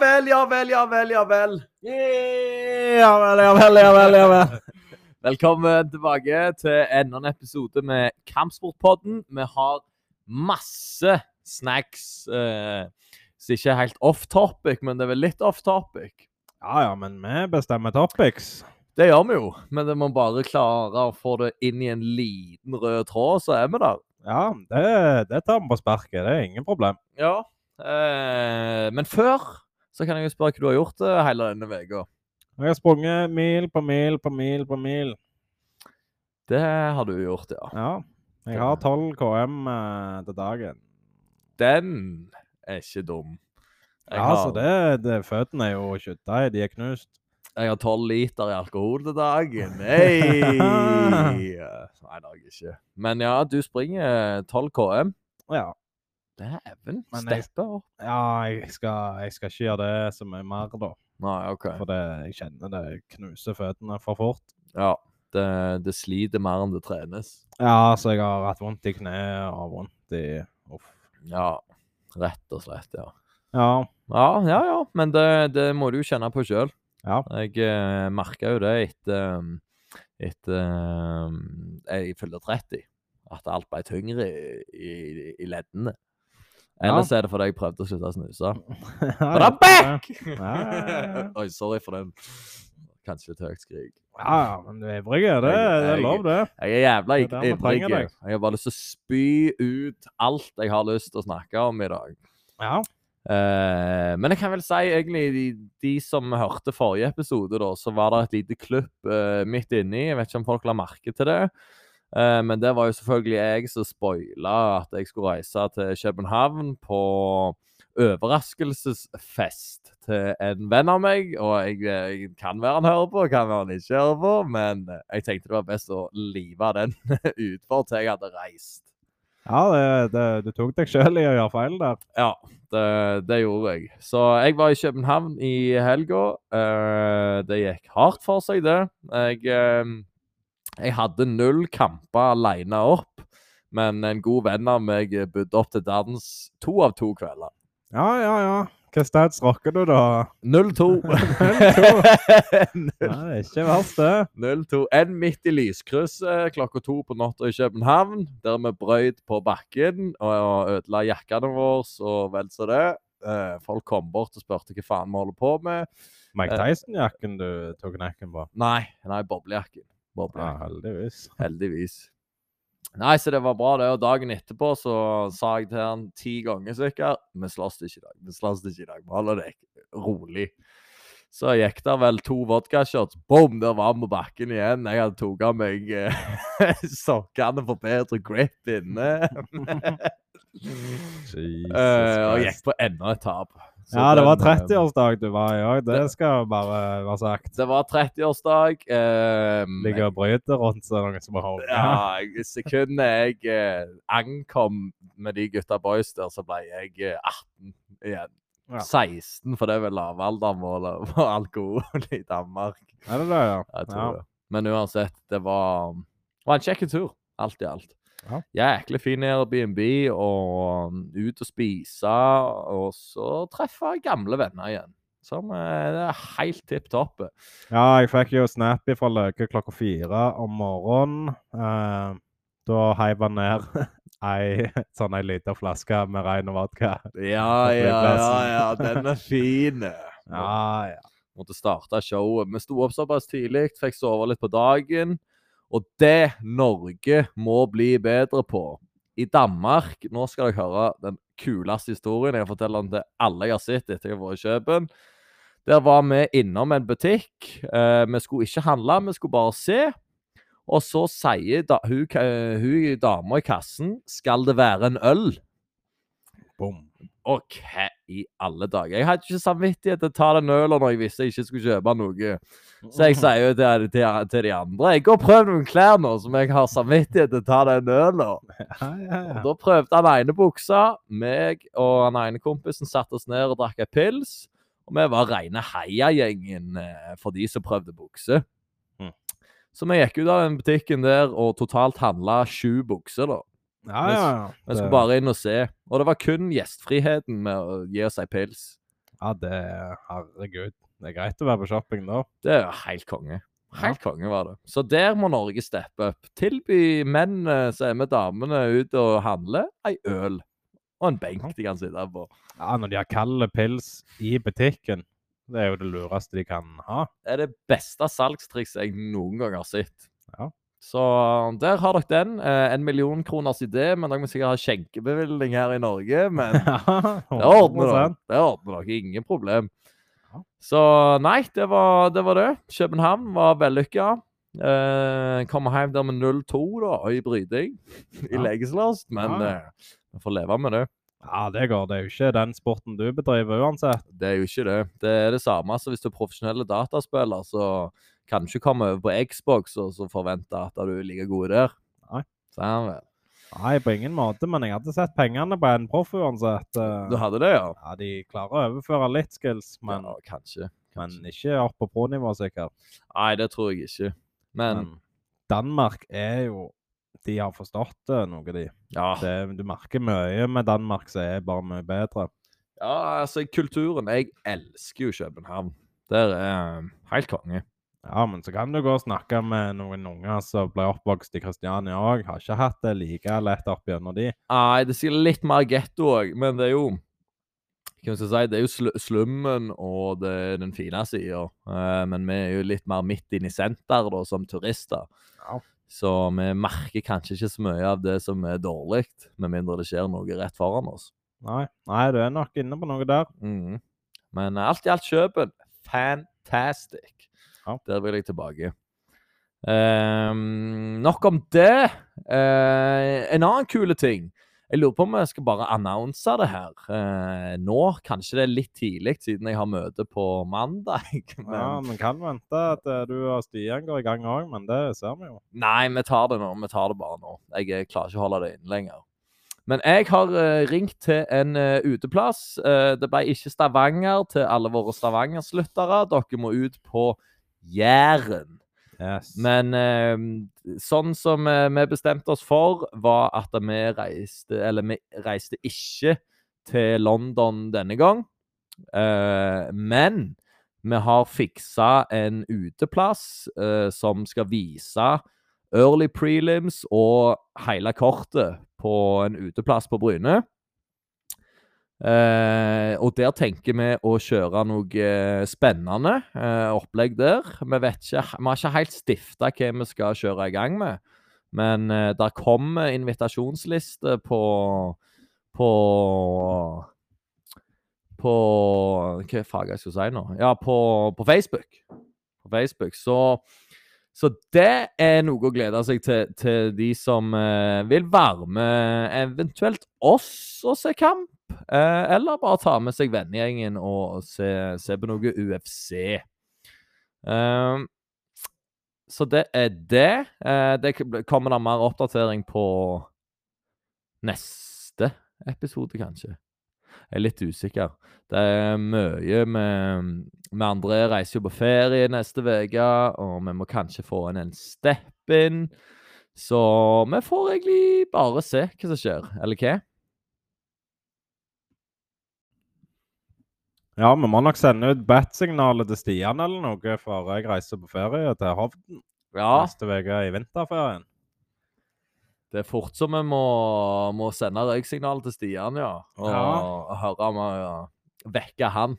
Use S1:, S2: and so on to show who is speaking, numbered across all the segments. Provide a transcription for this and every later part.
S1: Vel, ja vel, ja vel, ja vel.
S2: Ja vel, ja vel, ja vel. ja vel.
S1: Velkommen tilbake til enda en episode med Kampsportpodden. Vi har masse snacks eh, som ikke er helt off topic, men det er vel litt off topic.
S2: Ja ja, men vi bestemmer topics.
S1: Det gjør vi jo, men det må bare klare å få det inn i en liten rød tråd, så er vi der.
S2: Ja, det, det tar vi på sparket. Det er ingen problem.
S1: Ja. Eh, men før så kan jeg jo spørre hva du har gjort eh, hele denne uka.
S2: Jeg har sprunget mil på mil på mil på mil.
S1: Det har du gjort, ja.
S2: Ja. Jeg har 12 km eh, til dagen.
S1: Den er ikke dum. Jeg
S2: Ja,
S1: har-
S2: så det, det Føttene er jo kjøttdeig. De er knust.
S1: Jeg har tolv liter i alkohol til dagen. Nei! Nei, det har jeg ikke. Men ja, du springer 12 km.
S2: Ja.
S1: Dæven, steppe opp.
S2: ja jeg, skal, jeg skal ikke gjøre det så mye mer, da.
S1: Nei, OK.
S2: For det, jeg kjenner det knuser føttene for fort.
S1: Ja, det, det sliter mer enn det trenes.
S2: Ja, så jeg har hatt vondt i kneet og vondt i Uff.
S1: Ja, rett og slett, ja.
S2: Ja.
S1: Ja, ja, ja. Men det, det må du jo kjenne på sjøl.
S2: Ja.
S1: Jeg eh, merka jo det etter etter um, jeg fylte 30. At alt ble tyngre i, i, i leddene. Ellers er det fordi jeg prøvde å slutte å snuse. But I'm back! Oi, sorry for den. Kanskje litt høyt skrik.
S2: Ja, men du er ivrig. Det, det er lov, det.
S1: Jeg er jævla ivrig. Jeg har bare lyst til å spy ut alt jeg har lyst til å snakke om i dag.
S2: Ja.
S1: Uh, men jeg kan vel si egentlig de, de som hørte forrige episode, da, så var det et lite klubb uh, midt inni. Jeg vet ikke om folk la merke til det. Eh, men det var jo selvfølgelig jeg som spoila at jeg skulle reise til København på overraskelsesfest til en venn av meg. Og jeg, jeg kan være han hører på, kan være han ikke hører på, men jeg tenkte det var best å live den utfor til jeg hadde reist.
S2: Ja, det, det, du tok deg sjøl i å gjøre feil der.
S1: Ja, det, det gjorde jeg. Så jeg var i København i helga. Uh, det gikk hardt for seg, det. Jeg, eh, jeg hadde null kamper alene opp, men en god venn av meg budde opp til dans to av to kvelder.
S2: Ja, ja, ja. Hva stats rocker du, da?
S1: 0-2.
S2: Ja, ikke verst, det.
S1: 0-2. En midt i lyskrysset klokka to på natta i København, der vi brøyt på bakken og ødela jakkene våre og vel så det. Eh, folk kom bort og spurte hva faen vi holder på med.
S2: Mike Tyson-jakken du tok knekken på?
S1: Nei, nei, boblejakken.
S2: Ja, heldigvis.
S1: Heldigvis. Nei, så det var bra, det. Og dagen etterpå så sa jeg til han ti ganger sikkert Vi slåss ikke i dag. Vi slåss ikke i dag. Vi holder det rolig. Så gikk det vel to vodkashots. Boom, der var vi på bakken igjen. Jeg hadde tatt av meg eh, sokkene for bedre grip inne.
S2: Jesus
S1: uh, og gikk på enda et tap.
S2: Ja, det var
S1: eh,
S2: 30-årsdag du var i òg. Det
S1: det-
S2: skal bare være sagt.
S1: Det var 30-årsdag. Eh,
S2: Ligger og bryter rundt seg noen som har
S1: Ja, jeg- sekundet jeg eh, ankom med de gutta boys der, så ble jeg eh, 18 igjen.
S2: Ja.
S1: 16, for det er vel lavaldermålet for alkohol i Danmark.
S2: Er det det, ja?
S1: Jeg tror
S2: Ja.
S1: det. Men uansett, det var, var en kjekk tur, alt i alt.
S2: Ja.
S1: Jæklig fin Airbnb, og um, ut og spise, og så treffe gamle venner igjen. Som eh, det er helt tipp topp.
S2: Ja, jeg fikk jo snap fra Løke klokka fire om morgenen. Eh, da heiv han ned ei sånn ei lita flaske med rein vodka.
S1: Ja, ja, ja, ja, den er fin.
S2: Ja, ja.
S1: Måtte starte showet. Vi sto opp såpass tidlig, fikk sove litt på dagen. Og det Norge må bli bedre på I Danmark Nå skal dere høre den kuleste historien. Jeg forteller den til alle jeg har sett etter jeg har vært i Kjøben. Der var vi innom en butikk. Eh, vi skulle ikke handle, vi skulle bare se. Og så sier da, hun, ka- hun dama i kassen Skal det være en øl?
S2: Bom.
S1: Og hva i alle dager? Jeg hadde ikke samvittighet til å ta den ølen når jeg visste jeg ikke skulle kjøpe noe. Så jeg sier jo til, til, til de andre Jeg går og prøver noen klær nå som jeg har samvittighet til å ta den ølen.
S2: Ja, ja, ja.
S1: da prøvde han ene buksa. Meg og han ene kompisen satte oss ned og drakk en pils. Og vi var rene heiagjengen eh, for de som prøvde bukse.
S2: Mm.
S1: Så vi gikk ut av den butikken der og totalt handla sju bukser, da.
S2: Ja, ja.
S1: Vi skulle bare inn og se. Og det var kun gjestfriheten med å gi oss ei pils.
S2: Ja, det Herregud. Det er greit å være på shopping da.
S1: Det er helt konge. Helt konge var det. Så der må Norge steppe opp. Tilby menn eh, som er med damene ut og handle, ei øl. Og en benk de kan sitte på.
S2: Ja, Når de har kald pils i butikken, det er jo det lureste de kan ha.
S1: Det er det beste salgstrikset jeg noen gang har sett.
S2: Ja.
S1: Så der har dere den. Eh, en million kroners idé, men dere må sikkert ha skjenkebevilgning her i Norge. Men det ordner dere. Det ordner dere. Ingen problem. Så nei, det var det. Var det. København var vellykka. Eh, kommer hjem der med 0-2 da, i bryting i
S2: Ja.
S1: legeslast, men
S2: vi ja.
S1: eh, får leve med det.
S2: Ja, det går. Det er jo ikke den sporten du bedriver uansett.
S1: Det er jo ikke det. Det er det samme som hvis du er profesjonell dataspiller, så kan du ikke komme over på Xbox og så forvente at du er like god der.
S2: Nei.
S1: Sånn vel.
S2: Nei, på ingen måte, men jeg hadde sett pengene på en proff uansett. eh.
S1: Du hadde det, ja?
S2: Ja, de klarer å overføre litt skills, men,
S1: ja kanskje.
S2: men ikke opp på pro-nivå, sikkert.
S1: Nei, det tror jeg ikke. Men,
S2: Men Danmark er jo De har forstått noe de.
S1: ja.
S2: Det, du merker mye med Danmark som er bare mye bedre.
S1: ja, altså kulturen Jeg elsker jo København. Der er eh, helt konge.
S2: Ja, men så kan du gå og snakke med noen unger som ble oppvokst i Kristiania òg. Har ikke hatt det like lett opp gjennom de.
S1: Nei, det sier litt mer getto òg, men det er jo hva skal jeg si, Det er jo sl slummen og det er den fine sida. men vi er jo litt mer midt inne i senter da, som turister.
S2: Ja.
S1: Så vi merker kanskje ikke så mye av det som er dårlig, med mindre det skjer noe rett foran oss.
S2: Nei, nei, du er nok inne på noe der.
S1: Mm. Men eh, alt i alt Kjøpen, fantastic.
S2: Ja.
S1: Der vil jeg tilbake. Um, nok om det. Uh, en annen kule ting. Jeg lurer på om jeg skal bare annonse det her. Eh, nå, kanskje det er litt tidlig, siden jeg har møte på mandag. Men,
S2: Ja, men kan vente at eh, du og Stian går i gang òg, men det ser vi jo.
S1: Nei, vi tar det nå. Vi tar det bare nå. Jeg eh, klarer ikke å holde det inne lenger. Men jeg har eh, ringt til en uteplass. Det ble ikke Stavanger til alle våre Stavanger-sluttere. Dere må ut på Jæren.
S2: Yes.
S1: Men eh, sånn som eh, vi bestemte oss for, var at vi reiste Eller vi reiste ikke til London denne gang. Eh, men vi har fiksa en uteplass eh, som skal vise early prelims og hele kortet på en uteplass på Bryne. Eh, og der tenker vi å kjøre noe eh, spennende eh, opplegg der. Vi vet ikke, vi har ikke helt stifta hva vi skal kjøre i gang med. Men eh, der kommer invitasjonsliste på på på Hva faen jeg skulle si nå? Ja, på, på Facebook. På Facebook. Så, så det er noe å glede seg til til de som eh, vil være med, eventuelt oss og se kamp. Eh, eller bare ta med seg vennegjengen og se, se på noe UFC. Eh, så det er det. Eh, det kommer da mer oppdatering på neste episode, kanskje. Jeg er litt usikker. Det er mye med, Vi andre reiser jo på ferie neste uke, og vi må kanskje få inn en step-in. Så vi får egentlig bare se hva som skjer, eller hva?
S2: Ja, vi må nok sende ut bat-signalet til Stian eller noe før jeg reiser på ferie til Hovden
S1: Ja,
S2: neste uke i vinterferien.
S1: Det er fort som vi må, må sende røyksignal til Stian, ja. Og,
S2: Ja.
S1: og høre om å ja, vekke han.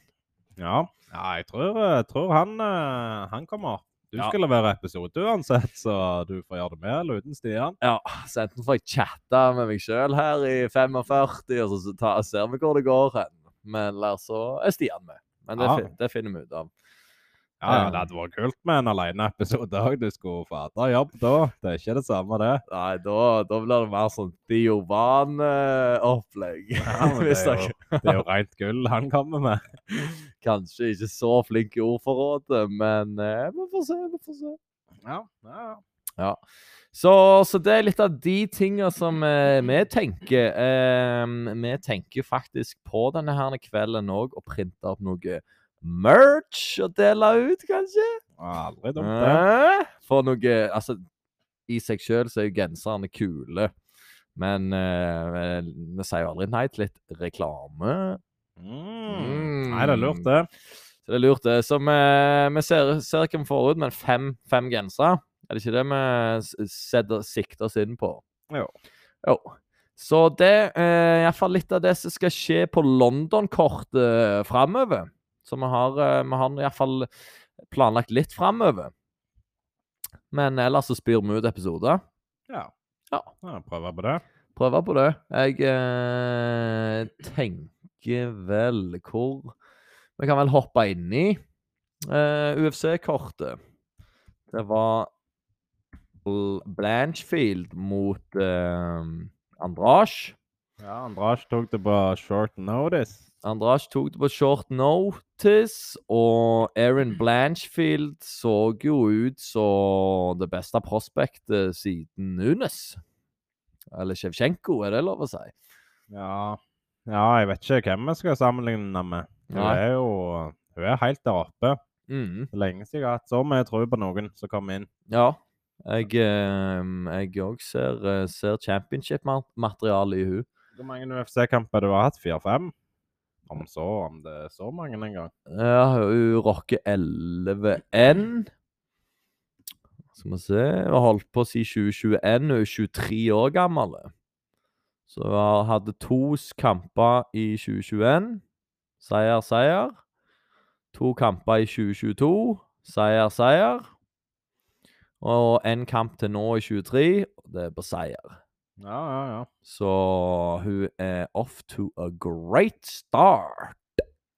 S2: Ja, ja jeg tror, jeg tror han, eh, han kommer. Du skal levere episode uansett, så du får gjøre det med eller uten Stian.
S1: Ja, så enten får jeg chatte med meg sjøl her i 45, og så ta, ser vi hvor det går hen. Men eller så er Stian med. Men det, det finner vi ut av.
S2: Ja, ja, Det hadde vært kult med en aleneepisode òg. Du skulle fatta ta jobb da. Det er ikke det samme, det.
S1: Nei, da, da blir det mer sånn Diovan-opplegg.
S2: Ja, det, er jo, det er jo rent gull han kommer med.
S1: kanskje ikke så flink i ordforrådet, men eh, vi får se, vi får se.
S2: Ja, ja, ja.
S1: Så, så det er litt av de tinga som eh, vi tenker. Eh, vi tenker faktisk på denne her kvelden òg å printe opp noe merch å dele ut, kanskje.
S2: Aldri dumt, det.
S1: Eh, For noe Altså, i seg sjøl så er jo genserne kule, men uh, vi sier jo aldri nei til litt reklame.
S2: Mm. Nei, det er lurt, det.
S1: Så det er lurt, det. Så vi, vi ser, ser hva vi får ut, men fem, fem gensere. Er det ikke det vi setter, sikter oss inn på?
S2: Jo.
S1: Jo. Så det er iallfall litt av det som skal skje på London-kortet uh, framover. Så vi har, uh, vi har iallfall planlagt litt framover. Men ellers så spyr vi ut episoder.
S2: Ja.
S1: Ja.
S2: ja Prøve på det.
S1: Prøve på det. Jeg eh, tenker vel hvor Vi kan vel hoppe inn i eh, UFC-kortet. Det var Blanchfield mot eh, Andrage.
S2: Ja, Andrasj tok det på short notice.
S1: Andrage tok det på short notice, og Aaron Blanchfield så jo ut som det beste prospektet siden Nunes. Eller Sjevtsjenko, er det lov å si?
S2: Ja. ja, jeg vet ikke hvem vi skal sammenligne henne med. Hun er jo hun er helt der oppe.
S1: Mm.
S2: Lenge siden jeg har hatt så mye tro på noen som kommer inn.
S1: Ja. Jeg òg ser, eh, ser championship-materiale i hun.
S2: Hvor mange UFC-kamper du har hatt? Fire-fem? Om så, om det er så mange en gang.
S1: Ja, hun rocker 11N. Skal vi se Hun holdt på å si 2021. Hun er 23 år gammel. Så hun hadde to kamper i 2021. Seier, seier. To kamper i 2022. Seier, seier. Og én kamp til nå i 23. og Det er på seier.
S2: Ja, ja, ja.
S1: Så hun er off to a great start.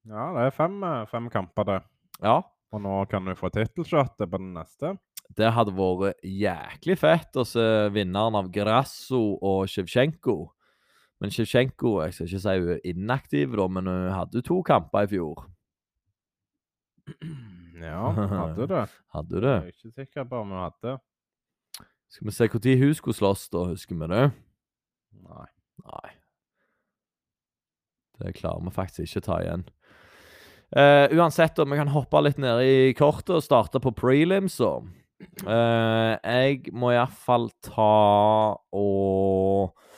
S2: Ja, det er fem, eh, fem kamper, det.
S1: Ja.
S2: Og nå kan hun få tittelshottet på den neste.
S1: Det hadde vært jæklig fett å se vinneren av Grasso og Sjevtsjenko. Men Sjevtsjenko Jeg skal ikke si hun er inaktiv, da, men hun hadde to kamper i fjor.
S2: Ja, hadde det.
S1: Hadde hun
S2: Jeg er ikke sikker på om hun hadde.
S1: Skal vi se når hun skulle slåss, da? Husker vi det?
S2: Nei.
S1: Nei. Det klarer vi faktisk ikke å ta igjen. Uh, uansett, om vi kan hoppe litt ned i kortet og starte på prelimsa. Uh, jeg må iallfall ta og uh,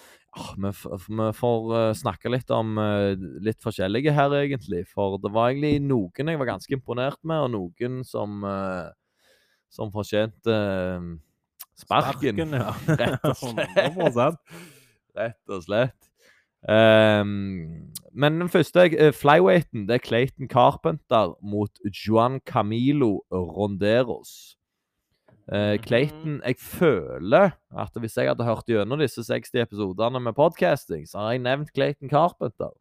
S1: vi, vi får eh, snakke litt om eh, litt forskjellige her, egentlig. For det var egentlig noen jeg var ganske imponert med, og noen som som fortjente eh, sparken.
S2: ja.
S1: Rett og slett. Rett og slett. Um, men den første uh, flyweighten, det er Clayton Carpenter mot Juan Camilo Ronderos. Uh, Clayton Jeg føler at hvis jeg hadde hørt gjennom disse 60 episodene med podcasting, så har jeg nevnt Clayton Carpenter.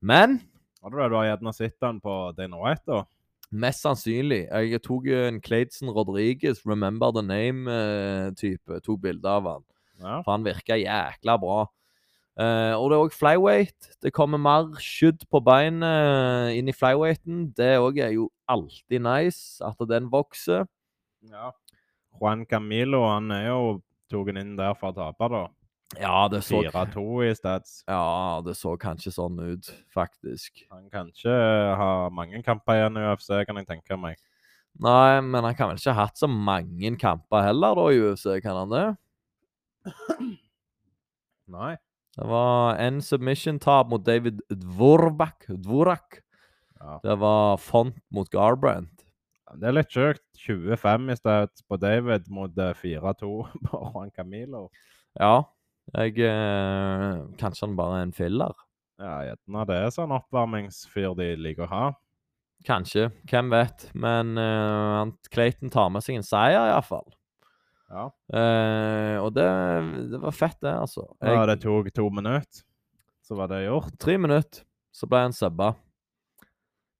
S1: Men
S2: Har du det? Du har gjerne sett den på Dana White, da?
S1: Mest sannsynlig Jeg tok en Clayton Rodriguez, Remember the Name-type. Tok bilde av han.
S2: Ja.
S1: For han virka jækla bra. Uh, og det er òg flyweight. Det kommer mer skydd på beinet inn i flyweighten. Det òg er jo alltid nice at den vokser.
S2: ja. Juan Camilo han er jo tatt inn der for å tape, da.
S1: Ja, det så,
S2: 4-2 i stats.
S1: ja, det så kanskje sånn ut, faktisk.
S2: Han kan ikke ha mange kamper igjen i UFC, kan jeg tenke meg.
S1: Nei, men han kan vel ikke ha hatt så mange kamper heller, da, i UFC, kan han det?
S2: Nei.
S1: Det var en submission-tap mot David. Dvorak.
S2: Ja.
S1: Det var Font mot Garbrandt.
S2: Det er litt sjukt. 25 i stats på David mot eh, 4-2 på Juan Camilo.
S1: Ja. Jeg eh, Kanskje han bare er en filler?
S2: Ja, gjerne det er sånn oppvarmingsfyr de liker å ha.
S1: Kanskje. Hvem vet. Men eh, han- Clayton tar med seg en seier, iallfall.
S2: Ja.
S1: Eh, og det, det var fett, det, altså.
S2: ja det tok to minutter, så var det gjort.
S1: tre minutter, så ble han subba.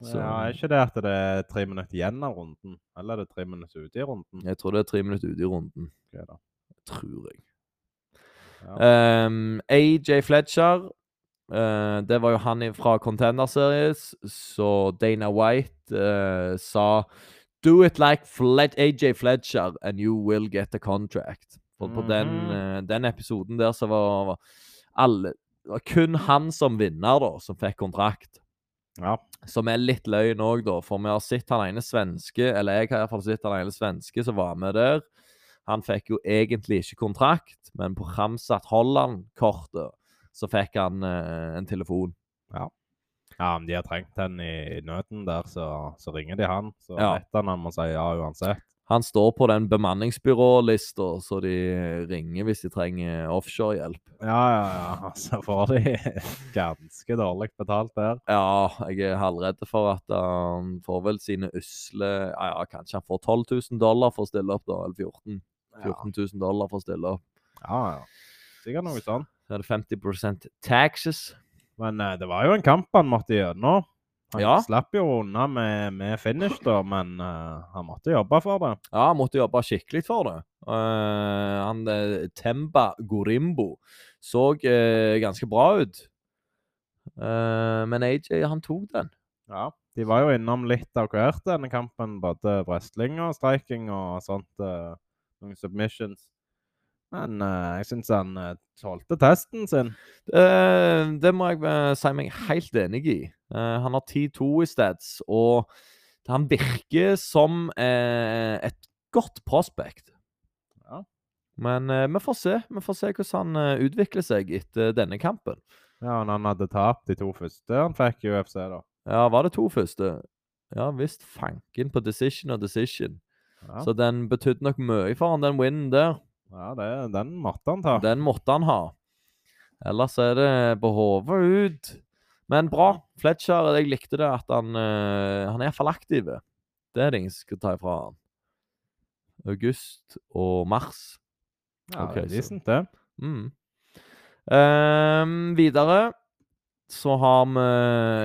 S1: Så-
S2: Ja, er ikke det at det er tre minutter igjen av runden? Eller er det tre minutter ute i runden?
S1: Jeg tror det er tre minutter ute i runden.
S2: Ok, da.
S1: Tror jeg.
S2: Ja.
S1: Um, AJ Fletcher uh, Det var jo han fra Contender Series, så Dana White uh, sa Do it like Fled AJ Fletcher, and you will get a contract. For på den,
S2: Mhm.
S1: eh, den episoden der så var, alle var kun han som vinner, da, som fikk kontrakt.
S2: ja.
S1: Som er litt løgn òg, da. For vi har sett han ene svenske, eller jeg har iallfall sett han ene svenske som var med der. Han fikk jo egentlig ikke kontrakt, men på Ramsat Holland-kortet så fikk han eh, en telefon.
S2: Ja. Ja, om de har trengt en i nøden der, så, så ringer de han. Så
S1: Ja.
S2: vet han han må si ja uansett.
S1: Han står på den bemanningsbyrålista, så de ringer hvis de trenger offshorehjelp.
S2: Ja, ja, ja. Så får de ganske dårlig betalt der.
S1: Ja, jeg er halvredd for at han får vel sine usle ja, ja, Kanskje han får 12 000 dollar for å stille opp, da. Eller 14 14 000 dollar for å stille opp.
S2: Ja, ja. Sikkert noe sånt.
S1: Så er det 50% taxes.
S2: Men eh, det var jo en kamp han måtte gjennom. Han
S1: Ja.
S2: slapp jo unna med, med finish, da, men eh, han måtte jobbe for det.
S1: Ja, han måtte jobbe skikkelig for det. Eh, han eh, Temba Gorimbo så eh, ganske bra ut. Eh, men AJ, han tok den.
S2: Ja. De var jo innom litt av hvert denne kampen. Både wrestling og striking og sånt. Noen submissions. Men uh, jeg syns han uh, tålte testen sin.
S1: Uh, det må jeg eh, si meg helt enig i. Han har 10-2 i stats, og han virker som et godt prospect.
S2: Ja.
S1: Men vi får se. Vi får se hvordan han utvikler seg etter denne kampen.
S2: Ja, og han hadde tapt de to første han fikk i UFC, da.
S1: Ja, var det to første? Ja visst. Fanken på decision og decision.
S2: Ja,
S1: Så den betydde nok mye for han, den winnen der.
S2: ja det, den måtte han ta.
S1: Den måtte han ha. Ellers er det på hodet ut. Men bra. Fletcher, jeg likte det at han uh, Han er iallfall aktiv. Det er det ingen som skal ta ifra han. August og mars.
S2: Ja,
S1: okay,
S2: det er decent, det.
S1: Mm. Um, videre så har vi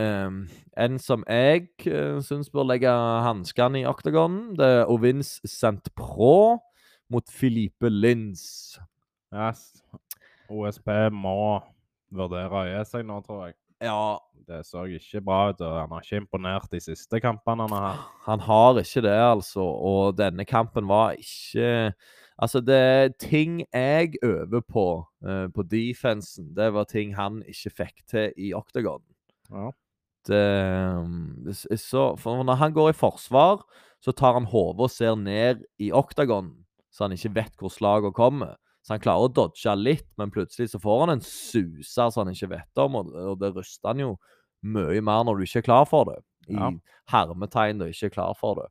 S1: ehm, en som jeg uh, syns bør legge hanskene i oktagonen. Det er Ovins Saint-Pro mot Filipe Lins.
S2: Yes. OSP må vurdere å gi seg nå, tror jeg.
S1: Ja,
S2: Det så ikke bra ut, og han har ikke imponert de siste kampene han har hatt.
S1: Han har ikke det, altså. Og denne kampen var ikke Altså, det er ting jeg øver på uh, på defensen. Det var ting han ikke fikk til i Octagon.
S2: Ja.
S1: Er så, for når han går i forsvar, så tar han hodet og ser ned i oktagon, så han ikke vet hvor slagene kommer. Så han klarer å dodge litt, men plutselig så får han en suser som han ikke vet om, og, og det ruster han jo mye mer når du ikke er klar for det. I
S2: Ja.
S1: hermetegn du ikke er klar for det.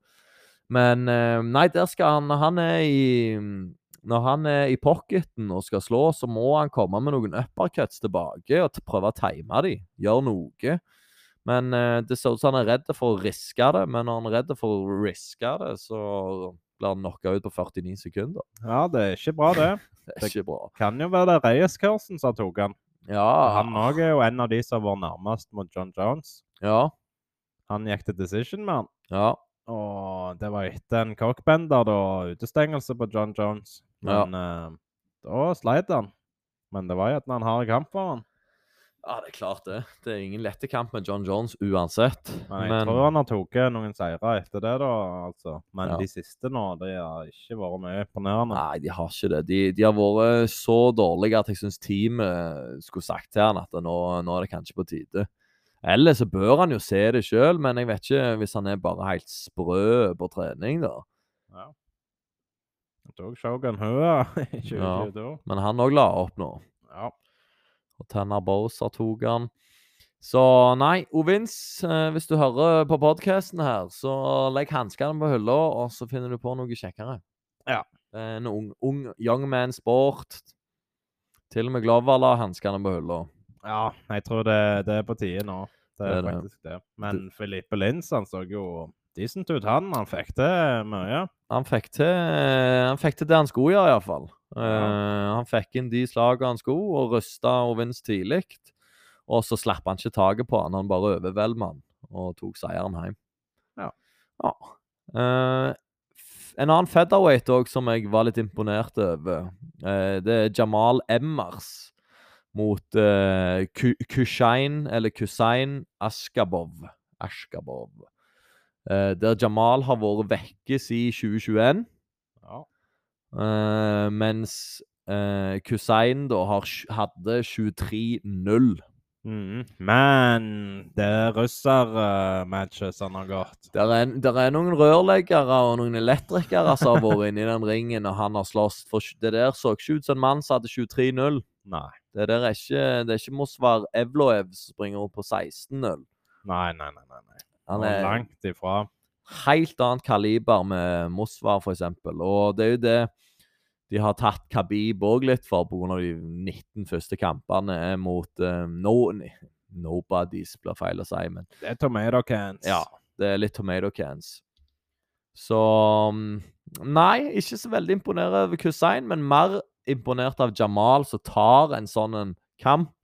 S1: Men eh, nei, der skal han han er i når han er i pocketen og skal slå, så må han komme med noen uppercuts tilbake og prøve å time dem. Gjøre noe. Men eh, det ser ut som han er redd for å riske det. Men når han er redd for å riske det, så blir han knocka ut på 49 sekunder.
S2: ja, det er ikke bra, det.
S1: Det er ikke bra.
S2: Det Kan jo være det Reyes-kursen som tok han.
S1: Ja.
S2: Han òg er jo en av de som vært nærmest mot John Jones.
S1: Ja.
S2: Han gikk til decision med han.
S1: Ja.
S2: Og det var etter en cockbender, da, utestengelse på John Jones.
S1: Ja.
S2: Men eh, da sleit han. Men det var jo at han har kamp for han.
S1: Ja, det er klart det. Det er ingen lette kamp med John Jones uansett.
S2: Men jeg tror han har tatt noen seire etter det, da. altså. Men
S1: Ja.
S2: de siste nå, de har ikke vært mye imponerende.
S1: Nei, de har ikke det. De, de har vært så dårlige at jeg syns teamet skulle sagt til han at nå, nå er det kanskje på tide. Eller så bør han jo se det sjøl, men jeg vet ikke hvis han er bare helt sprø på trening, da.
S2: Ja. Jeg tok Shogun Høa i
S1: Ja. Men han òg la opp nå.
S2: Ja.
S1: Og Tanner Bowser tok han. Så nei, Ovins, eh, hvis du hører på podkasten her, så legg hanskene på hylla, og så finner du på noe kjekkere.
S2: Ja.
S1: En ung, ung young man sport. Til og med Glover la hanskene på hylla.
S2: ja, jeg tror det, det er på tide nå. Det er,
S1: Det er
S2: faktisk det. Men Filippe Lins han så jo decent ut, han. Han fikk til mye.
S1: Han fikk til, han fikk til det han skulle gjøre, iallfall. Uh, han fikk inn de slagene han skulle, og rysta Ovins tidlig. Og så slapp han ikke taket på han, han bare overveldet han og tok seieren hjem.
S2: Ja.
S1: Ja. Uh, en annen featherweight òg som jeg var litt imponert over, uh, det er Jamal Emmers mot uh, Kushain, eller Kusain Askabov. Askabov. Eh, der Jamal har vært vekke siden 2021. Eh, mens uh, Kusein da har, hadde 23-0.
S2: Mm. Men det er russermatchet som har gått.
S1: Det er, er noen rørleggere og noen elektrikere som har vært inni i den ringen, og han har slåss. For det der så ikke ut som en mann som hadde 23-0.
S2: Nei.
S1: Det der er ikke, det er ikke Mosvar Evloev som springer opp på 16-0.
S2: Nei, nei, nei. nei, nei.
S1: Han
S2: Han er langt ifra.
S1: Helt annet kaliber med Mosvar, eksempel. Og det er jo det de har tatt Khabib òg litt for, pga. de 19 første kampene mot eh, no, Nobodies, blir feil å si, men
S2: Det er tomato cans.
S1: ja, det er litt tomato cans. Så mm, Nei, ikke så veldig imponert over Hussein, men mer imponert av Jamal, som tar en sånn en kamp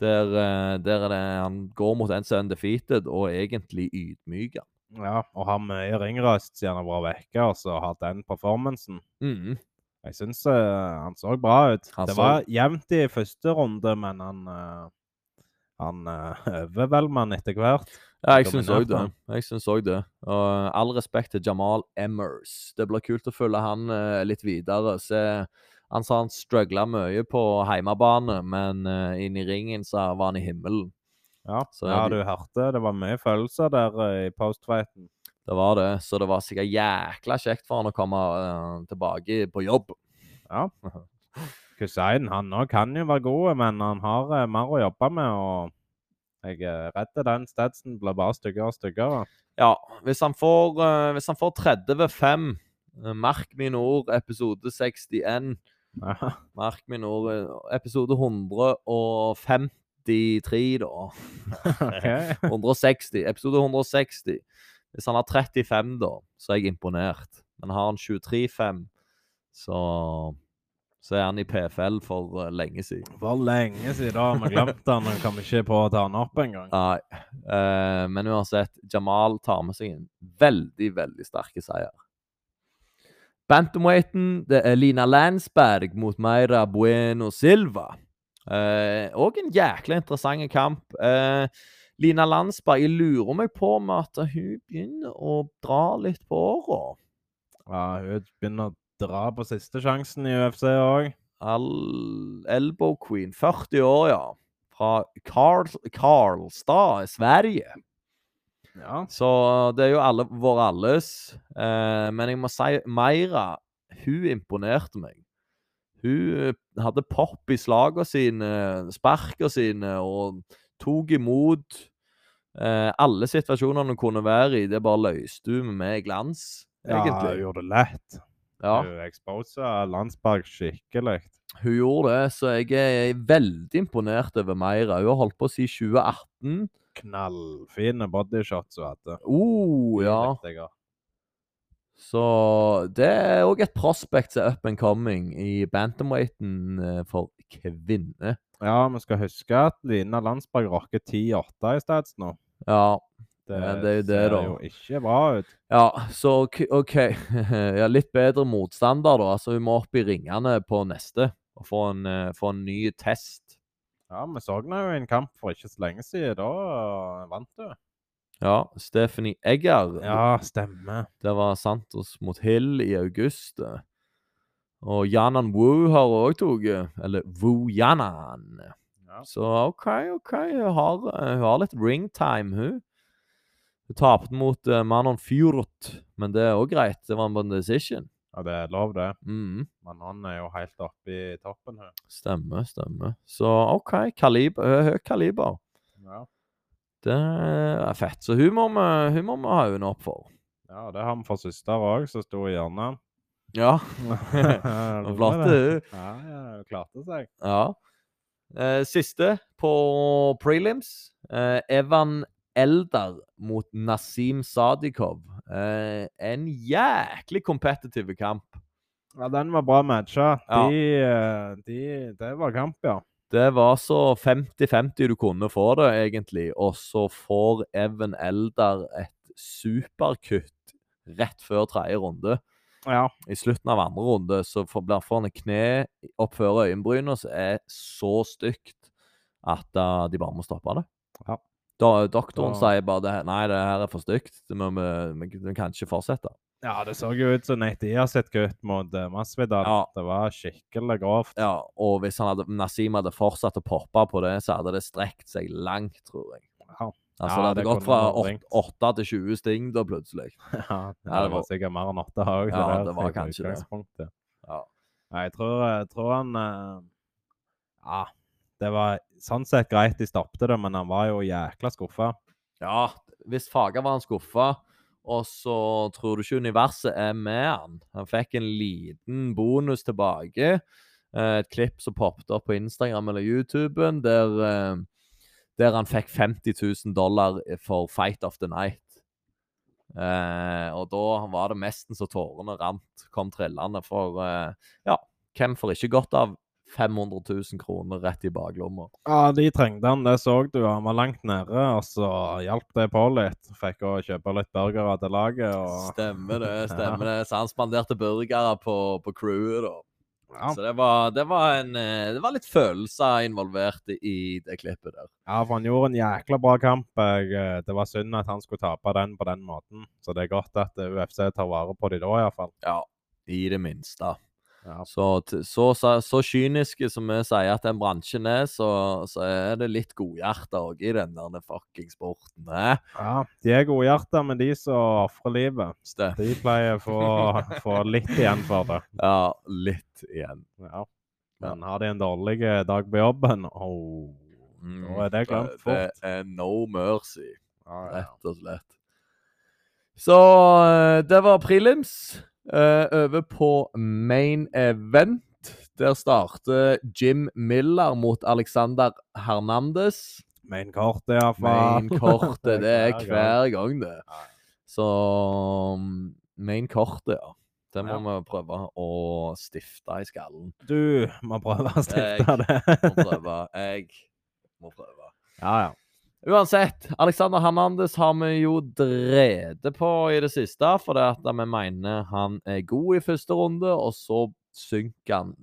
S1: der, eh, der er det, han går mot en som er undefeated, og egentlig ydmyker.
S2: Ja. Og har mye ringrøst siden han har vært vekke, og så har den performancen.
S1: Mm.
S2: Jeg syns han så bra ut.
S1: Han
S2: det
S1: så-
S2: var jevnt i første runde, men han uh, Han uh, overveldet han etter hvert.
S1: Ja, jeg syns òg det. Jeg syns òg det. Og all respekt til Jamal Emmers. Det blir kult å følge han uh, litt videre. Se, han sa han struggla mye på heimebane, men uh, inn i ringen så var han i himmelen.
S2: Ja,
S1: Så
S2: ja du hørte. Det var mye følelser der uh, i postfighten.
S1: Det var det. Så det var sikkert jækla kjekt for han å komme eh, tilbake på jobb.
S2: Ja. Hussein han òg kan jo være god, men han har uh, mer å jobbe med. og jeg er redd den statsen blir bare styggere og styggere.
S1: Ja, hvis han får, eh, hvis han får 30-5 eh, Merk mine ord, episode 61.
S2: Ja.
S1: Merk mine ord, eh, episode 153, da.
S2: Okay.
S1: 160. Episode 160. Hvis han har 35, da, så er jeg imponert. Men har han 23-5, så så er han i PFL for eh, lenge siden.
S2: For lenge siden har vi glemt han, og kom ikke på å ta han opp engang.
S1: Nei. eh, men uansett, Jamal tar med seg en veldig, veldig sterk seier. Bantamweighten, det er Lina Landsberg mot Meira Bueno Silva. Eh, og en jækla interessant kamp. Eh, Lina Landsberg, jeg lurer meg på om at hun begynner å dra litt på åra.
S2: Ja, hun begynner å dra på siste sjansen i UFC òg.
S1: Elbow Queen, 40 år, ja. Fra Karl Karlstad, Sverige.
S2: Ja.
S1: Så det er jo alle, vår alles. Eh, men jeg må si Meira, hun imponerte meg. Hun eh, hadde pop i slagene sine, sparkene sine, og tok imot eh, alle situasjonene hun kunne være i. Det bare løste hun med glans,
S2: Ja, hun gjorde det lett.
S1: Ja,
S2: Hun exposa Landsberg skikkelig.
S1: hun gjorde det, så jeg er veldig imponert over Meira. Hun har holdt på siden 2018.
S2: Knallfine bodyshots hun hadde.
S1: Oh, ja. Så det er òg et prospect som er up and coming i bantamweighten eh, for kvinner.
S2: Ja, vi skal huske at Lina Landsberg rocker 10-8 i stats nå.
S1: Ja,
S2: Det,
S1: men det er jo det, da.
S2: Det ser jo ikke bra ut.
S1: ja så ok- ja, litt bedre motstander, da. Altså, vi må opp i ringene på neste og få en, eh, få en ny test.
S2: Ja, vi så henne jo i en kamp for ikke så lenge siden. Da vant hun.
S1: Ja, Stephanie Egger.
S2: Ja, stemmer.
S1: Det var Santos mot Hill i august. Og Janan Wu har òg tatt. Eller Wu Janan.
S2: Ja.
S1: Så OK, OK. Hun har, hun har litt ringtime, hun. Hun tapte mot uh, Manon Fjord, men det er òg greit. Det var en decision.
S2: ja, det er lov, det.
S1: Mm,
S2: Men han er jo helt oppe i toppen her.
S1: stemmer, stemmer. Så OK, kaliber, høy kaliber.
S2: Ja.
S1: Det er fett. Så hun må vi, hun må vi ha øynene opp for.
S2: ja, det har vi for søster òg, som sto i hjørnet.
S1: Ja.
S2: Flott
S1: Flott, hun.
S2: Ja, ja, hun klarte seg.
S1: Ja. Eh, siste på prelims. Eh, Evan Eldar mot Nasim Sadikov. Eh, en jæklig kompetitiv kamp.
S2: Ja, den var bra matcha.
S1: Ja.
S2: De, øh, de, det var kamp, ja.
S1: Det var så 50-50 du kunne få det, egentlig. Og så får Evan Eldar et superkutt rett før tredje runde.
S2: Ja,
S1: I slutten av andre runde så får blir han et kne opp før øyenbrynet som er så stygt at uh, de bare må stoppe det.
S2: Ja.
S1: Da, doktoren
S2: Da-
S1: sier bare det, nei, det her er for stygt. Vi, vi, vi kan ikke fortsette.
S2: Ja det så jo ut som Nate Diaz sitt kutt mot uh, Masvidal.
S1: Ja.
S2: Det var skikkelig grovt.
S1: Ja, Og hvis hadde, Nasim hadde fortsatt å poppe på det, så hadde det strekt seg langt, tror jeg.
S2: Ja.
S1: Altså,
S2: Ja,
S1: det hadde
S2: det
S1: gått fra
S2: vært
S1: åt-
S2: ringt.
S1: 8 til 20 sting da, plutselig.
S2: Ja,
S1: det
S2: det
S1: var-
S2: sikkert mer enn 8 òg.
S1: Ja, det var kanskje det.
S2: det.
S1: Ja.
S2: Jeg tror, jeg tror han eh, Ja, det var sånn sett greit de stoppet det, men han var jo jækla skuffa.
S1: Ja, hvis faget var han skuffa, og så tror du ikke universet er med han. Han fikk en liten bonus tilbake. eh, Et klipp som poppet opp på Instagram eller YouTuben, der, eh, der han fikk 50 000 dollar for Fight of the Night. Eh, og da var det nesten så tårene rant, kom trillende. For ja, hvem får ikke godt av 500 000 kroner rett i baklomma?
S2: Ja, de trengte han, det så du. Han var langt nede, og så hjalp det på litt. Fikk å kjøpe litt burgere til laget. og...
S1: Stemmer det. stemmer det. Så han spanderte burgere på, på crewet, da.
S2: Ja.
S1: Så det var, det var en eh, Det var litt følelser involvert i- det klippet der.
S2: Ja, for han gjorde en jækla bra kamp. Eh, det var synd at han skulle tape den på den måten. Så det er godt at UFC tar vare på de da, iallfall.
S1: Ja, i det minste.
S2: Ja.
S1: Så, så, så, så kyniske som vi sier at den bransjen er, så, så er det litt godhjerta òg i den der fucking sporten. Eh?
S2: ja, de er godhjerta, men de som ofrer livet,
S1: Stem-
S2: de pleier å få, få litt igjen for det.
S1: Ja, litt igjen.
S2: Ja. Men har de en dårlig eh, dag på jobben, oh,
S1: Mm,
S2: Da er det glemt
S1: Det er no mercy. rett og slett. Så eh, det var prelims. Eh, over på main event. Der starter Jim Miller mot Alexander Hernandez.
S2: Main kort, iallfall.
S1: Main kortet, det er
S2: Hver gang.
S1: det. Så mm, main kortet, ja. Det må vi prøve å stifte i skallen.
S2: Du må prøve å stifte
S1: Jeg
S2: det.
S1: Må prøve. Jeg må prøve.
S2: Ja, ja.
S1: Uansett, Alexander Hernandez har vi jo drede på i det siste, for det at vi mener han er god i første runde, og så synker han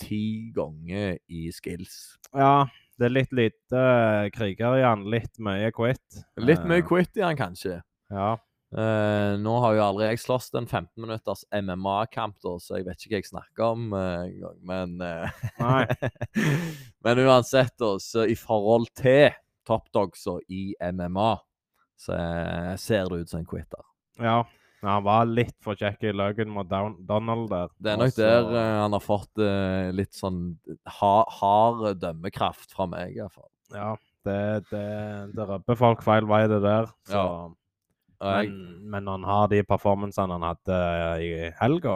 S1: ti ganger i skills.
S2: Ja, det er litt lite eh, kriger i han, litt mye quit.
S1: Litt mye
S2: Eh,
S1: quit i han, kanskje.
S2: Ja.
S1: Uh, nå har jo aldri jeg slåss en 15 minutters MMA-kamp, så jeg vet ikke hva jeg snakker om uh, engang. Men,
S2: uh,
S1: men uansett, da, så i forhold til toppdogsa i MMA, så ser det ut som en quitter.
S2: ja. Han var litt for kjekk i løken mot Donald der.
S1: Det er nok
S2: Også...
S1: der uh, han har fått uh, litt sånn ha, hard dømmekraft fra meg, iallfall.
S2: Ja, det, det, det røper folk feil vei, det der. Så,
S1: Ja. Jeg,
S2: men, men når han har de performancene han hadde eh, i helga,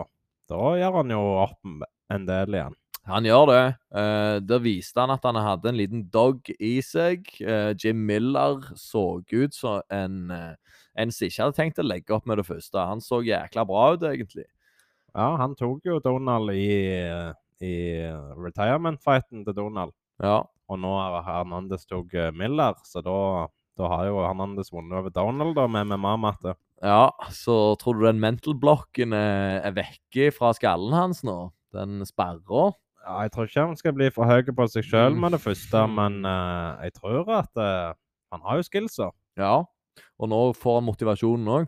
S2: da gjør han jo opp en del igjen.
S1: Han gjør det. Uh, der viste han at han hadde en liten dog i seg. Uh, Jim Miller så ut som en, eh, en som ikke hadde tenkt å legge opp med det første. Han så jækla bra ut, egentlig.
S2: Ja, han tok jo Donald i, i retirement-fighten til Donald.
S1: Ja.
S2: Og nå har Hernandez tok Miller, så da, da har jo Hernandez vunnet over Donald da, med MMA-matte.
S1: ja, så tror du den mental-blokken er, er vekke fra skallen hans nå? Den sperra?
S2: Ja, jeg tror ikke han skal bli for høy på seg sjøl med det første,
S1: Mm.
S2: men uh, jeg tror at uh, han har jo skillsa.
S1: Ja. Og nå får han motivasjonen òg.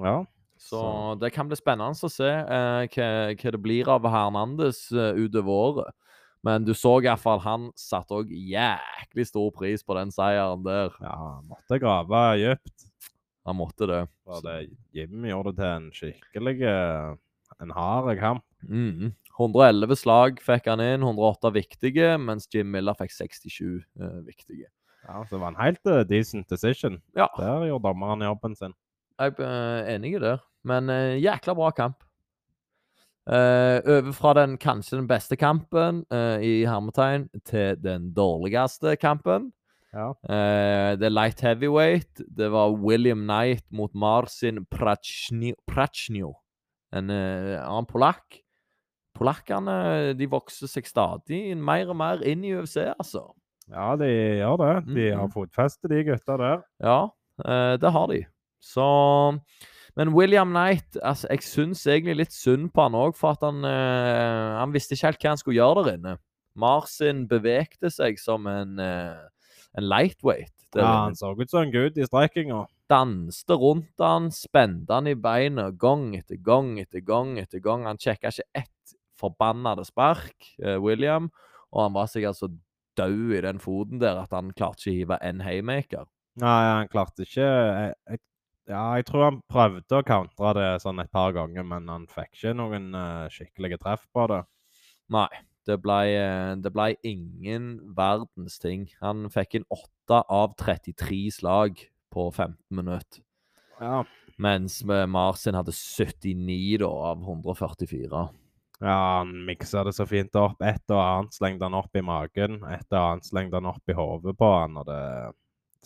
S2: Ja.
S1: Så
S2: Så-
S1: det kan bli spennende å se uh, hva, hva det blir av Hernandez utover året. Men du så iallfall han satte òg jæklig stor pris på den seieren der.
S2: ja, han måtte grave dypt.
S1: Han måtte det.
S2: Det, Jim gjorde det til en skikkelig en hard kamp.
S1: Mhm. 111 slag fikk han inn, 108 viktige, mens Jim Miller fikk 67 uh, viktige.
S2: Ja, så det var en helt uh, decent decision.
S1: Ja,
S2: Der gjorde dommeren jobben sin.
S1: jeg er enig i det. Men eh, jækla bra kamp. Eh, over fra den kanskje den beste kampen eh, i hermetegn til den dårligste kampen.
S2: Ja.
S1: Uh, det er light heavyweight. Det var William Knight mot Marcin Prachnio. Prachnio. En uh, annen polakk. Polakkene de vokser seg stadig mer og mer inn i UFC, altså.
S2: ja, de gjør det. De har
S1: Mhm.
S2: fotfeste, de gutta der.
S1: Ja, eh, det har de. Så Men William Knight altså, Jeg syns egentlig litt synd på han òg, for at han eh, Han visste ikke helt hva han skulle gjøre der inne. Marsin bevegte seg som en, eh, en lightweight.
S2: Ja. Han så ut som en gud i strekkinga.
S1: danste rundt han, spente han i beina gang etter gang etter gang. etter gang. Han sjekka ikke ett forbannede spark, eh, William, og han var sikkert så død i den foten der at han klarte ikke å hive en haymaker.
S2: Nei, han klarte ikke jeg, jeg, Ja, jeg tror han prøvde å countre det sånn et par ganger, men han fikk ikke noen uh, skikkelige treff på det.
S1: Nei, det ble, eh, det ble ingen verdens ting. Han fikk en 8 av 33 slag på 15 minutter.
S2: Ja.
S1: Mens Marcin hadde 79 da, av 144.
S2: ja, han miksa det så fint opp. Et og annet slengte han opp i magen, et og annet slengte han opp i hodet på han, og det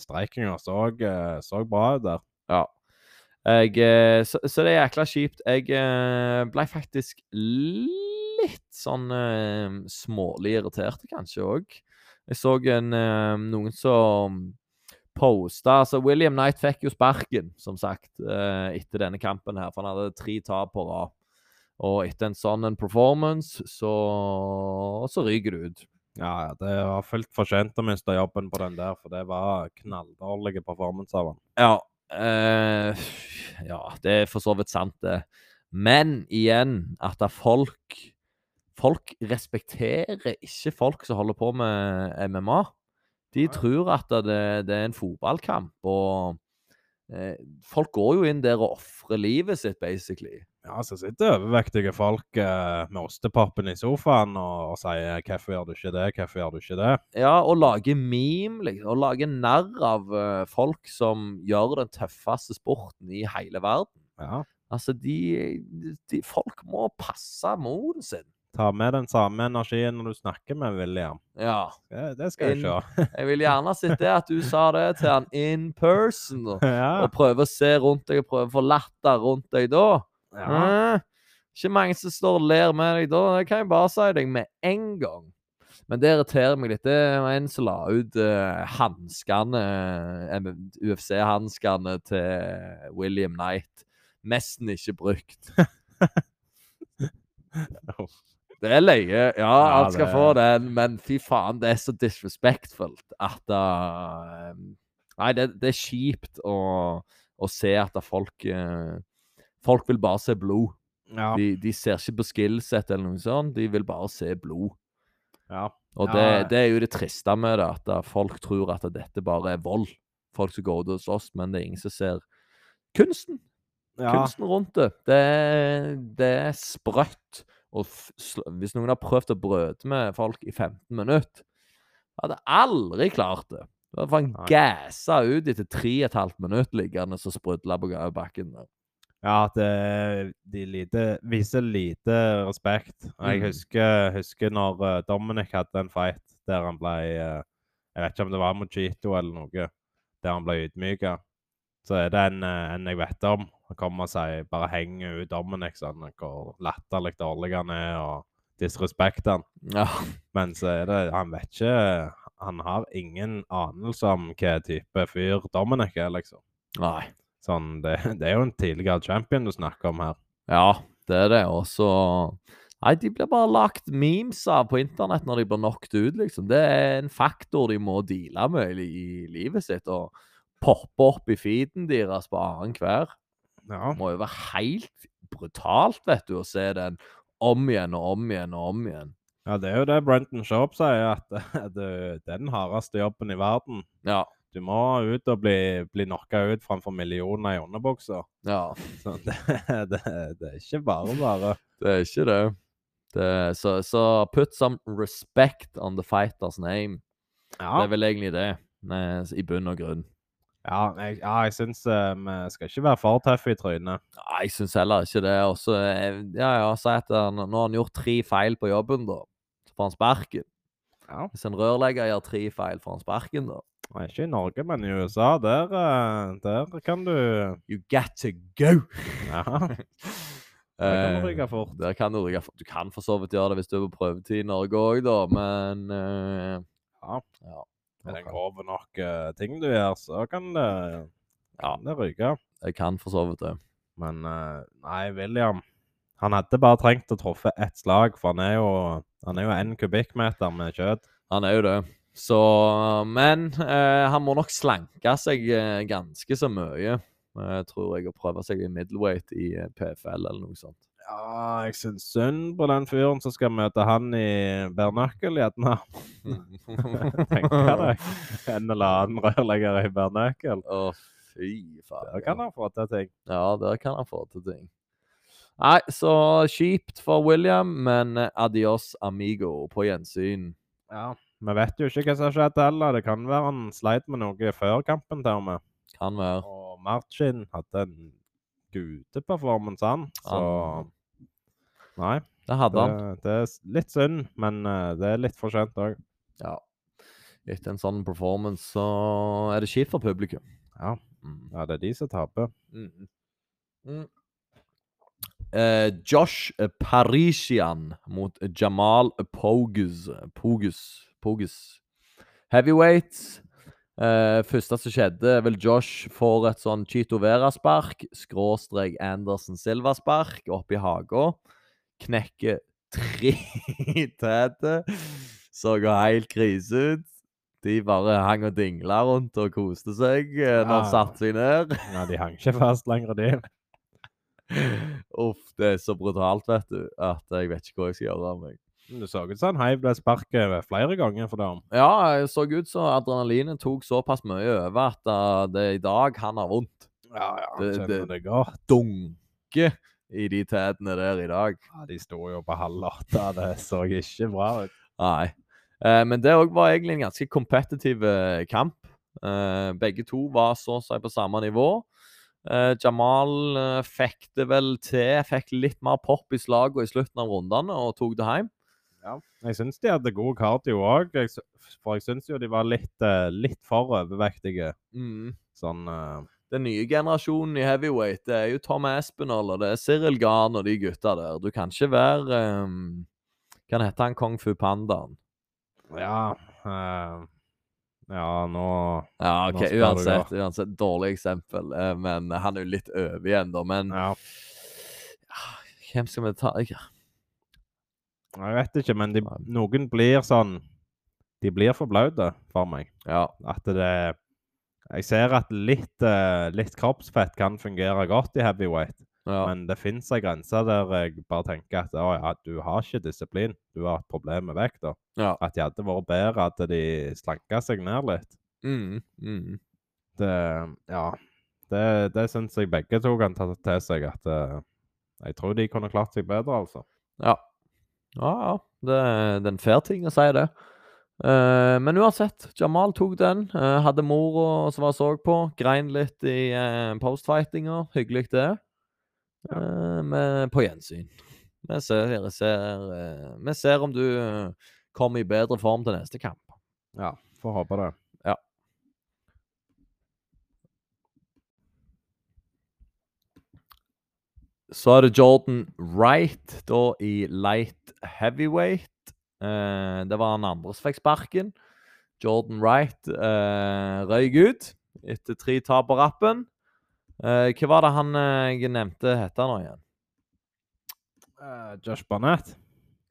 S2: Streikinga så, eh, så bra ut der.
S1: Ja. Jeg, eh, så, så det er jækla kjipt. Jeg eh, ble faktisk litt sånn smålig irritert, kanskje òg. Jeg så en, noen som posta Altså, William Knight fikk jo sparken, som sagt, etter denne kampen her. For han hadde tre tap på rad. Og etter en sånn en performance, så, så ryker du ut.
S2: Ja, det var fullt fortjent å miste jobben på den der, for det var knalldårlige performance av han.
S1: Ja. eh, ja, det er for så vidt sant, det. Men igjen, at folk Folk respekterer ikke folk som holder på med MMA. De tror at det, det er en fotballkamp, og eh, folk går jo inn der og ofrer livet sitt, basically.
S2: Ja, så sitter overvektige folk eh, med ostepappen i sofaen og, og sier 'Hvorfor gjør du ikke det? Hvorfor gjør du ikke det?'
S1: Ja, og lage meme, liksom. Og lage narr av eh, folk som gjør den tøffeste sporten i hele verden.
S2: Ja.
S1: Altså, de, de Folk må passe moren sin.
S2: Ta med den samme energien når du snakker med William.
S1: Ja.
S2: Det, det skal jeg
S1: Inn-
S2: se.
S1: Jeg vil gjerne sett det at du sa det til han in person.
S2: Ja.
S1: og prøve å se rundt deg og prøve å få latter rundt deg da.
S2: Ja.
S1: Eh, ikke mange som står og ler med deg da. Det kan jeg bare si deg med en gang. Men det irriterer meg litt. Det var en som la ut uh, hanskene UFC-hanskene til William Knight. Nesten ikke brukt. Det er løye. Ja,
S2: Ja,
S1: han skal
S2: det-
S1: få den, men fy faen, det er så disrespectfullt at uh, Nei, det, det er kjipt å, å se at folk eh, Folk vil bare se blod.
S2: Ja.
S1: De, de ser ikke på skillset eller noe sånt, de vil bare se blod.
S2: ja.
S1: Og det, det er jo det triste med det, at folk tror at dette bare er vold. Folk som går ut og slåss, men det er ingen som ser kunsten.
S2: ja.
S1: Kunsten rundt det. Det, er- det er sprøtt. Og hvis noen har prøvd å brøde med folk i 15 minutter Hadde aldri klart det. Var faen
S2: Nei.
S1: gassa ut etter 3,5 minutter liggende og sprudla på bakken. der.
S2: Ja, at eh, de lite, viser lite respekt. Jeg
S1: Mm.
S2: husker, husker når eh, Dominic hadde en fight der han ble eh, Jeg vet ikke om det var Mojito eller noe, der han ble ydmyka. Så er det en, en jeg vet om. Han kommer og sier bare henger ut Dominic sånn, hvor latterlig dårlig han er, og disrespekter han.
S1: Ja.
S2: Men så er det Han vet ikke Han har ingen anelse om hva type fyr Dominic er, liksom.
S1: Nei.
S2: Sånn, det, det er jo en tidligere champion du snakker om her.
S1: Ja, det er det. Og så Nei, de blir bare lagt memes av på internett når de blir knocked ut, liksom. Det er en faktor de må deale med i, livet sitt. Og poppe opp i feeden deres på annenhver.
S2: Ja.
S1: må jo være helt brutalt, vet du, å se den om igjen og om igjen og om igjen.
S2: Ja, det er jo det Brenton Sharp sier, at det, det er den hardeste jobben i verden.
S1: Ja.
S2: Du må ut og bli, bli knocka ut framfor millioner i underbuksa.
S1: ja.
S2: Så det, det, det er ikke bare bare.
S1: Det er ikke det. det så, så put some respect on the fighter's name. Det er vel egentlig det, i bunn og grunn.
S2: ja jeg, ja, jeg syns uh, vi skal ikke være for tøffe i trynet.
S1: Nei, jeg syns heller ikke det. Og så eh, ja, ja, si at nå har han gjort tre feil på jobben, da. Så får han sparken.
S2: Ja.
S1: Hvis en rørlegger gjør tre feil, får han sparken, da.
S2: Nei, Ikke i Norge, men i USA. Der, eh, der kan du
S1: You got to go!
S2: Ja, der kan du
S1: rykke
S2: ryke fort.
S1: Der kan du ryke fort. Du kan for så vidt gjøre det hvis du er på prøvetid i Norge òg, da, men uh,
S2: Ja.
S1: ja.
S2: Er det grove nok uh, ting du gjør, så kan det,
S1: Ja.
S2: det ryke.
S1: Jeg kan for så vidt det.
S2: Men uh, nei, William Han hadde bare trengt å truffe ett slag, for han er jo han er jo en kubikkmeter med kjøtt.
S1: Han er jo det. Så Men eh, han må nok slanke seg eh, ganske så mye. Jeg tror jeg å prøve seg i middleweight i eh, PFL eller noe sånt.
S2: Ja, jeg syns synd på den fyren som skal møte han i Bernøkkel, gjerne. Tenker deg. En eller annen rørlegger i Bernøkkel.
S1: Å, fy faen.
S2: Der kan han få til ting.
S1: Ja, der kan han få til ting. Nei, så kjipt for William, men eh, adios amigo på gjensyn.
S2: Ja. Vi vet jo ikke hva som har skjedd heller. Det kan være han sleit med noe før kampen til og med.
S1: Kan være.
S2: Og Marcin hadde en gudeperformance, han. Så Nei,
S1: Det hadde han.
S2: det er litt synd, men eh, det er litt for sent òg.
S1: Ja. Etter en sånn performance så er det kjipt for publikum.
S2: Ja.
S1: Mm.
S2: ja, det er de som taper.
S1: Mm. Mm. Eh, Josh Parisian mot Jamal Pogus. Pogus. Pogus. heavyweights. Uh, første som skjedde, er vel Josh får et sånn Chito Vera-spark, skråstrek Anderson Silva-spark, oppi haga. Knekker tre tæter. Så går helt krise ut. De bare hang og dingla rundt og koste seg eh, når
S2: Ja.
S1: han satte seg ned.
S2: Ja, de hang ikke fast lenger, de.
S1: Uff, det er så brutalt, vet du, at jeg vet ikke hva jeg skal gjøre av meg.
S2: Det så ut som han heiv det sparket flere ganger for dem.
S1: Ja, det så ut som adrenalinet tok såpass mye over at uh, det er i dag han har vondt.
S2: Ja, ja,
S1: Det- det-
S2: det godt.
S1: Dunke i de tærne der i dag.
S2: Ja, de sto jo på halv åtte. Det så ikke bra ut.
S1: Nei. Eh, men det òg var egentlig en ganske kompetitiv eh, kamp. Eh, begge to var så å si på samme nivå. Eh, Jamal eh, fikk det vel til, fikk litt mer pop i slagene i slutten av rundene og tok det hjem.
S2: Ja. Jeg syns de hadde god cardio òg, for jeg syns jo de var litt, eh, litt for overvektige.
S1: Mm.
S2: Sånn uh...
S1: Den nye generasjonen i heavyweight det er jo Tom Aspinall og det er Cyril Garn og de gutta der. Du kan ikke være um, Kan hete han Kung Fu Pandaen.
S2: Ja uh... Ja, nå
S1: Ja,
S2: Nå
S1: OK,
S2: du
S1: uansett, uansett. Dårlig eksempel. Men han er jo litt over igjen, da. Men
S2: Ja,
S1: hvem skal vi ta? Jeg-
S2: vet ikke, men de, noen blir sånn De blir for blaute for meg.
S1: Ja.
S2: At det Jeg ser at litt, eh, litt kroppsfett kan fungere godt i heavyweight.
S1: ja.
S2: Men det fins ei grense der jeg bare tenker at å, ja, du har ikke disiplin. Du har et problem med vekta.
S1: ja.
S2: At de hadde vært bedre at de slanka seg ned litt.
S1: Mm, mm.
S2: Det Ja. Det, det syns jeg begge to kan ta til seg. At eh, jeg tror de kunne klart seg bedre, altså.
S1: Ja. Ja, ja. Det, det er en fair ting å si det. Uh, men uansett, Jamal tok den. Uh, hadde mora som var så på. Grein litt i uh, postfightinga. Hyggelig, det. Uh, men på gjensyn. Vi ser, ser, eh, vi ser om du eh, kommer i bedre form til neste kamp.
S2: Ja, får håpe det.
S1: Så er det Jordan Wright, da i light heavyweight. Eh, det var han andre som fikk sparken. Jordan Wright eh, røyk ut etter tre tap på rappen. Eh, hva var det han eh, jeg nevnte het nå igjen?
S2: Uh, Josh Barnett.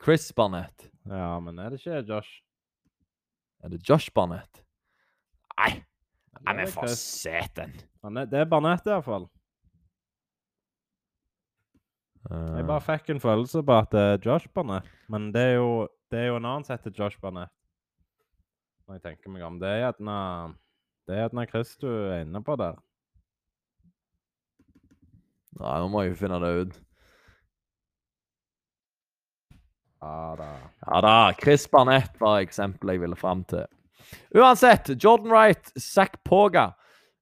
S1: Chris Barnett.
S2: Ja, men er det ikke Josh?
S1: Er det Josh Barnett? Nei, nei men for
S2: er, det er Barnett, iallfall.
S1: Uh,
S2: Jeg bare fikk en følelse på at det er Josh Barnett. Men det er jo, det er jo en annen sett til Josh Barnett. Når jeg tenker meg om. Det er gjerne Det er gjerne Chris du er inne på der.
S1: Nei, nå må jeg jo finne det ut.
S2: Ja da.
S1: Ja da, Chris Barnett var eksempelet jeg ville fram til. Uansett, Jordan Wright, Zack Poga.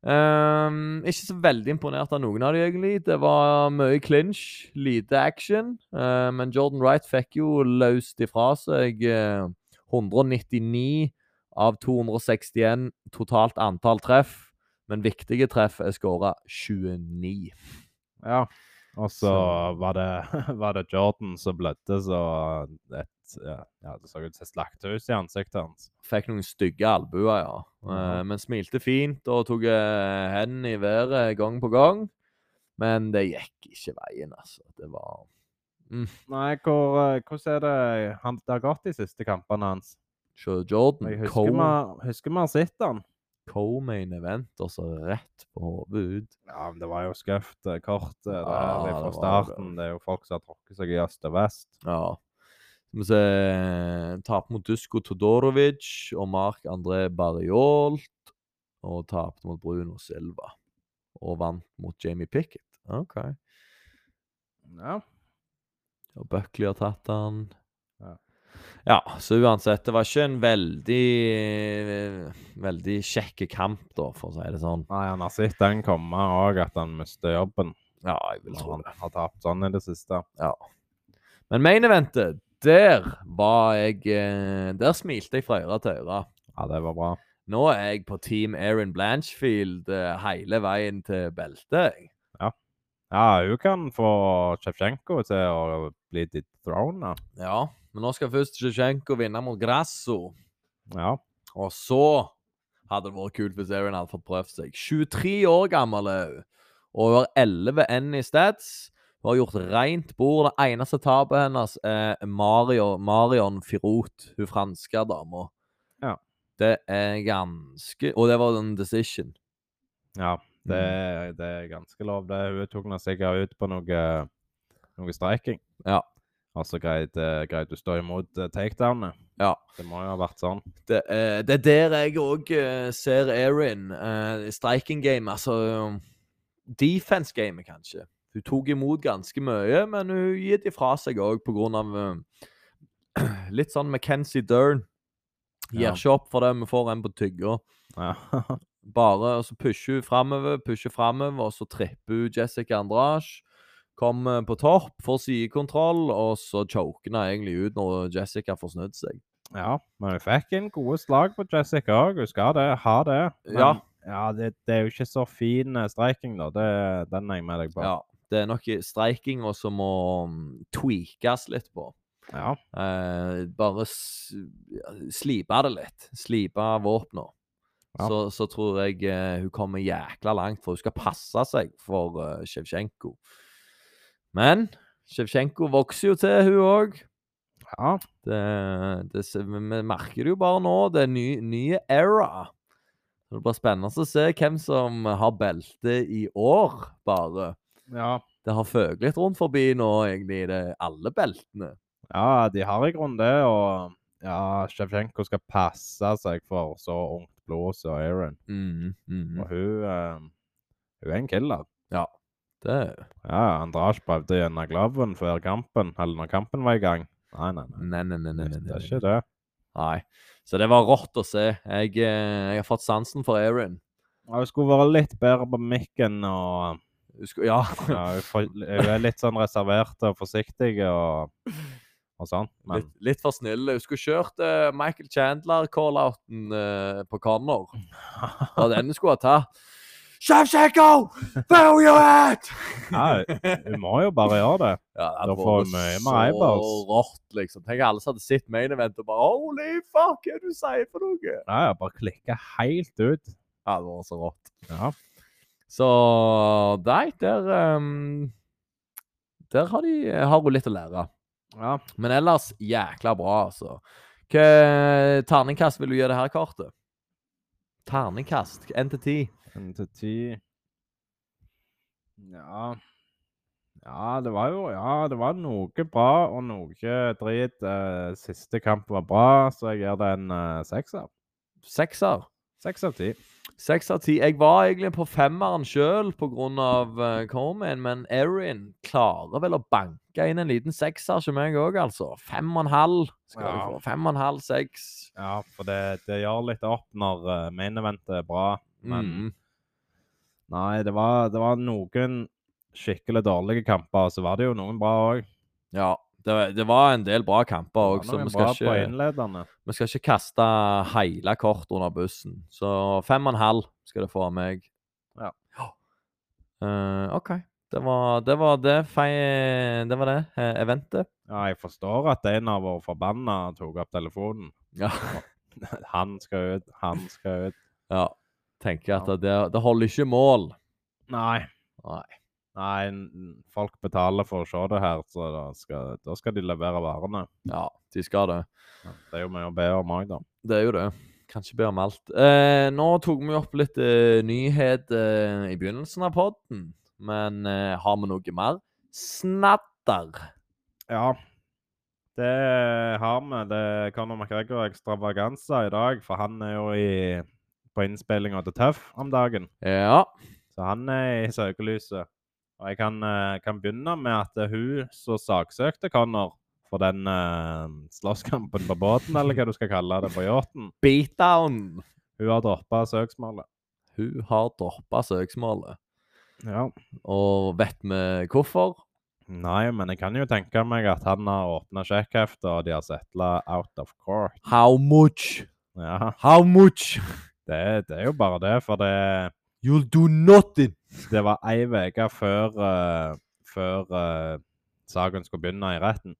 S1: Ehm, ikke så veldig imponert av noen av de egentlig. Det var mye clinch, lite action. Uh, men Jordan Wright fikk jo løst ifra seg uh, 199 av 261 totalt antall treff. Men viktige treff er skåra 29.
S2: Ja. Og så
S1: Så-
S2: var det, var det Jordan som blødde så et ja, Det så ut som et slakthus i ansiktet hans.
S1: Fikk noen stygge albuer, ja.
S2: Mm.
S1: Men smilte fint og tok eh, hendene i været gang på gang. Men det gikk ikke veien, altså. Det var
S2: Nei, hvor, eh, hvordan er det han, Det har gått de siste kampene hans.
S1: Jordan
S2: Jeg husker vi har- sett han.
S1: co-main event, og så rett på hodet ut.
S2: Ja, men det var jo skøft kort der
S1: Ja, det
S2: fra
S1: var
S2: starten.
S1: det.
S2: Det er jo folk som har tråkket seg i øst og vest.
S1: Ja. Skal vi se Tapte mot Dusko Todorovic og Mark André Barriolt. Og tapte mot Bruno Silva. Og vant mot Jamie Pickett. OK.
S2: Ja.
S1: Og Buckley har tatt han.
S2: Ja.
S1: Ja, så uansett, det var ikke en veldig Veldig kjekk kamp, da, for å si det sånn.
S2: Nei, han har sett den komme òg, at han mister jobben.
S1: Ja, jeg vil tro det.
S2: han har tapt sånn i det siste.
S1: Ja. Men main eventet, der var jeg eh, Der smilte jeg fra øre til øre.
S2: Ja, det var bra.
S1: Nå er jeg på Team Erin Blanchfield eh, hele veien til beltet. jeg.
S2: Ja, hun kan få Sjevtsjenko til å bli dethrona.
S1: Ja, men nå skal først Zjezjenko vinne mot Grasso.
S2: Ja.
S1: Og så hadde det vært kult hvis Erin hadde fått prøvd seg. 23 år gammel er hun. Og hun har 11 N i stats. Hun har gjort rent bord. Det eneste tapet hennes er Mario, Marion Firot, hun franske dama.
S2: Ja.
S1: Det er ganske Og det var en decision.
S2: ja. Det, det er ganske lov, det. Hun tok nå sikkert ut på noe, noe streiking.
S1: Ja.
S2: Og så greide greide hun å stå imot eh, takedownet.
S1: Ja.
S2: Det må jo ha vært sånn.
S1: Det, er- det er der jeg òg ser Erin. Uh, striking game, altså Defense game, kanskje. Hun tok imot ganske mye, men hun gir det fra seg òg pga. Uh, litt sånn Mackenzie Dern. Gir ikke opp for det vi får en på tygga.
S2: Ja.
S1: Bare og så pusher hun framover, pusher framover, og så tripper hun Jessica Andrage. Kommer på topp, får sidekontroll, og så choker hun egentlig ut når Jessica får snudd seg.
S2: ja. Men hun fikk en gode slag på Jessica òg. Hun skal det, ha det. Men,
S1: Ja.
S2: ja det, det er jo ikke så fin eh, streiking, da. Det, den er jeg med deg på.
S1: Ja, det er nok streikinga som må mm, tweakes litt på.
S2: Ja.
S1: Eh, bare slipe det litt. Slipe våpna.
S2: Ja.
S1: Så, så tror jeg eh, hun kommer jækla langt, for hun skal passe seg for uh, Sjevtsjenko. Men Sjevtsjenko vokser jo til, hun òg.
S2: ja.
S1: Det, det, vi merker det jo bare nå. Det er ny, nye era. Det blir spennende å se hvem som har belte i år, bare.
S2: Ja.
S1: Det har føket litt rundt forbi nå, egentlig, det, alle beltene.
S2: Ja, de har i grunnen det, og ja, Sjevtsjenko skal passe seg for så ungt blod som Aaron.
S1: Mm, mm.
S2: Og hun, eh, hun er en killer.
S1: Det
S2: Ja, Andrasj prøvde gjennom glaven før kampen, eller når kampen var i gang. Nei, nei, nei.
S1: Nei, nei, nei. nei, nei,
S2: Det er ikke det.
S1: nei. Så det var rått å se. Jeg, eh, jeg har fått sansen for Aaron.
S2: Ja, Hun skulle vært litt bedre på mikken, og
S1: Hun Ja.
S2: ja, hun, er litt sånn reservert og forsiktig og, og sånn. Men
S1: Litt, litt for snille. Hun skulle kjørt uh, Michael Chandler-call-outen eh, på Connor. Det den skulle ha tatt. Shevchenko! Where are you at?
S2: ja, hun må jo bare gjøre det.
S1: Ja, det
S2: Da får hun mye
S1: så
S2: mer eyeballs.
S1: rått, liksom. Tenk alle som hadde sett main event og bare Holy fuck, hva er det du sier for noe?
S2: Nei, jeg bare klikke helt ut.
S1: Ja, det var så rått.
S2: Ja.
S1: Så nei, der um, Der har, de, har hun litt å lære.
S2: ja.
S1: Men ellers jækla bra, altså. Hva terningkast vil du gi det her kortet? Terningkast? 1 til 10?
S2: En til ti Ja Ja, det var jo Ja, det var noe bra og noe drit. Eh, siste kamp var bra, så jeg gir det en uh, sekser.
S1: Sekser?
S2: Seks av ti.
S1: Seks av ti. Jeg var egentlig på femmeren sjøl pga. Coleman, men Erin klarer vel å banke inn en liten sekser til meg òg, altså. Fem og en halv skal
S2: Ja.
S1: du få. Fem og en halv, seks.
S2: Ja, for det, det gjør litt opp når uh, main eventet er bra. Men
S1: Mm.
S2: nei, det var, det var noen skikkelig dårlige kamper, og så var det jo noen bra òg.
S1: Ja. Det, det var en del bra kamper òg, så vi skal, ikke, vi skal ikke kaste hele kortet under bussen. Så fem og en halv skal det få av meg.
S2: Ja.
S1: Uh, OK. Det var det, var det, det, var det eh, eventet.
S2: Ja, jeg forstår at en av våre forbanna tok opp telefonen.
S1: Ja.
S2: Han skal ut, han skal ut.
S1: ja. Tenker at det, det holder ikke mål.
S2: Nei.
S1: Nei.
S2: Nei, folk betaler for å se det her, så da skal, da skal de levere varene.
S1: Ja, de skal det.
S2: Ja, Det er jo mye å be om òg, da.
S1: Det er jo det. Kan ikke be om alt. Eh, nå tok vi opp litt eh, nyhet eh, i begynnelsen av podden, men eh, har vi noe mer? Snadder.
S2: Ja. Det har vi. Det er Conor McGregor ekstravaganza i dag, for han er jo i, på innspillinga til Tøff om dagen.
S1: Ja.
S2: Så han er i søkelyset. Og jeg kan, eh, kan begynne med at er hun som saksøkte Connor for den uh, slåsskampen på båten, eller hva du skal kalle det, på yachten.
S1: Beatdown.
S2: Hun har droppa søksmålet.
S1: Hun har droppa søksmålet.
S2: Ja.
S1: Og vet vi hvorfor?
S2: Nei, men jeg kan jo tenke meg at han har åpna sjekkheftet, og de har settla out of court.
S1: How much?
S2: Ja,
S1: How much?
S2: det, det er jo bare det, for det
S1: You'll do nothing.
S2: Det var ei uke før, uh, før uh, saken skulle begynne i retten.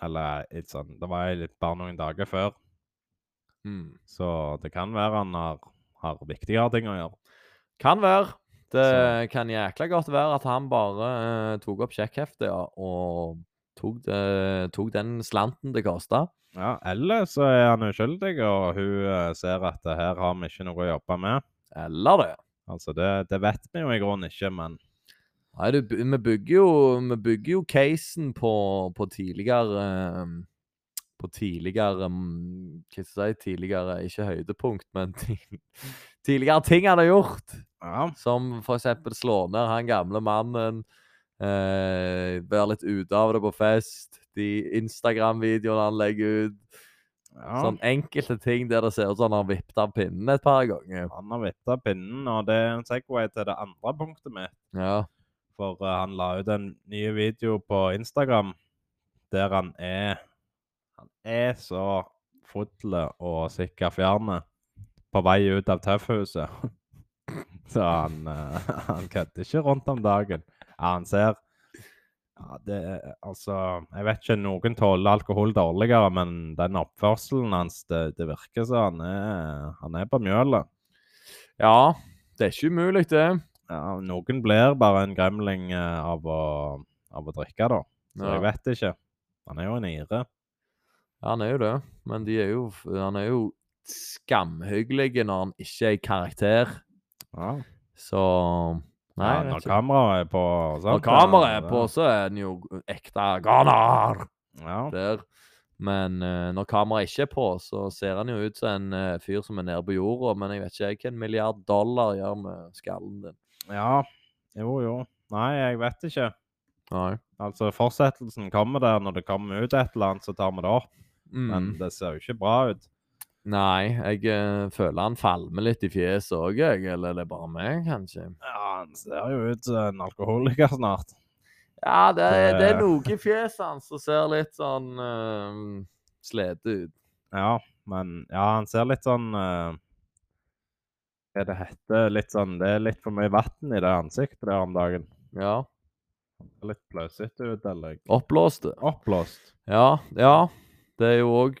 S2: Eller litt sånn Det var litt, bare noen dager før.
S1: Mm.
S2: Så det kan være han har, har viktigere ting å gjøre.
S1: Kan være. Det kan jækla godt være at han bare uh, tok opp sjekkheftet ja, og tok, det, tok den slanten det kosta.
S2: Ja, Eller så er han uskyldig, og hun ser at det her har vi ikke noe å jobbe med.
S1: Eller det.
S2: Altså, det, det vet vi jo i grunnen ikke, men
S1: Nei, du, vi, bygger jo, vi bygger jo casen på, på tidligere eh, På tidligere mm, Hva skal jeg si? Tidligere Ikke høydepunkt, men tidligere ting han har gjort.
S2: ja.
S1: Som eksempel slå ned han gamle mannen. Eh, være litt ute av det på fest. De Instagram-videoene han legger ut.
S2: Ja.
S1: Sånn enkelte ting der det ser ut som han har vippet av pinnen et par ganger.
S2: Han har vippet av pinnen, og det er en Segway til det andre punktet mitt.
S1: Ja.
S2: For uh, han la ut en ny video på Instagram der han er Han er så full og sikker fjerne på vei ut av tøffhuset. så han, uh, han kødder ikke rundt om dagen. Ja, han ser ja, det Altså, jeg vet ikke, noen tåler alkohol dårligere, men den oppførselen hans, det, det virker som han er, han er på mjølet.
S1: ja. Det er ikke umulig, det.
S2: Ja, noen blir bare en gremling eh, av å, av å drikke, da. Så
S1: Ja.
S2: jeg vet ikke. Han er jo en ire.
S1: Ja, han er jo det. Men de er jo, han er jo skamhyggelig når han ikke er i karakter.
S2: Ja.
S1: Så Nei,
S2: ja, når kameraet er på sant?
S1: Når kameraet er på, så er den jo ekte ghaner!
S2: Ja.
S1: der. Men uh, når kameraet ikke er på, så ser han jo ut som en uh, fyr som er nede på jorda. Men jeg vet ikke hva en milliard dollar gjør med skallen din.
S2: ja. Jo, jo. Nei, jeg vet ikke.
S1: Nei.
S2: Altså, fortsettelsen kommer der når det kommer ut et eller annet, så tar vi det opp. Men
S1: Mm.
S2: det ser jo ikke bra ut.
S1: Nei, jeg uh, føler han falmer litt i fjeset òg, jeg. Eller er det bare meg, kanskje?
S2: Ja, han ser jo ut som en alkoholiker snart.
S1: Ja, det, er- det er noe i fjeset hans som ser litt sånn uh, slete ut.
S2: Ja, men ja, han ser litt sånn uh, Hva det heter? Litt sånn Det er litt for mye vann i det ansiktet der om dagen.
S1: Ja.
S2: Ser Litt pløsete ut, eller
S1: Oppblåst.
S2: oppblåst.
S1: Ja, ja. Det er jo òg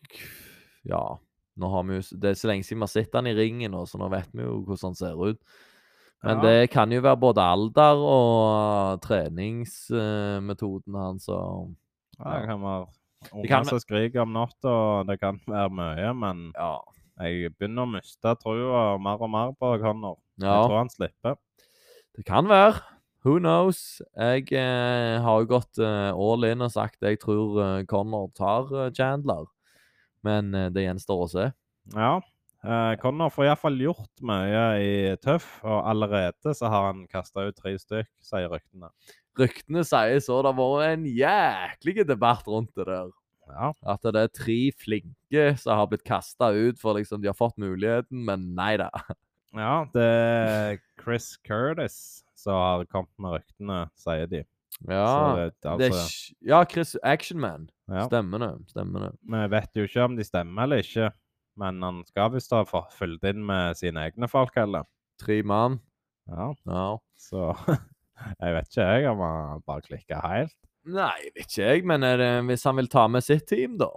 S1: Ja. Nå har vi jo Det er så lenge siden vi har sett han i ringen, nå, så nå vet vi jo hvordan han ser ut. Men
S2: Ja.
S1: det kan jo være både alder og treningsmetoden hans og
S2: Ja, det kan være unger som skriker om natta, og det kan være mye, men
S1: Ja.
S2: jeg begynner å miste trua mer og mer på Connor. Jeg tror han slipper.
S1: Det kan være. Who knows? Jeg eh, har jo gått eh, all in og sagt jeg tror eh, Connor tar eh, Chandler. Men eh, det gjenstår å se.
S2: Ja. Eh, Connor får iallfall gjort mye i tøff, og allerede så har han kasta ut tre stykk, sier ryktene.
S1: Ryktene sier så det har vært en jæklig debatt rundt det der.
S2: Ja.
S1: At det er tre flinke som har blitt kasta ut for liksom de har fått muligheten, men nei da.
S2: ja, det er Chris Curtis som har kommet med ryktene, sier de.
S1: Ja,
S2: det, altså,
S1: det er, ja Chris Actionman.
S2: ja.
S1: Stemmer det. Stemmer det.
S2: Vi vet jo ikke om de stemmer eller ikke, men han skal visst ha fulgt inn med sine egne folk, heller.
S1: Tre mann.
S2: Ja,
S1: Ja.
S2: så jeg vet ikke jeg om han bare klikka helt.
S1: Nei, vet ikke jeg, men det, hvis han vil ta med sitt team, da,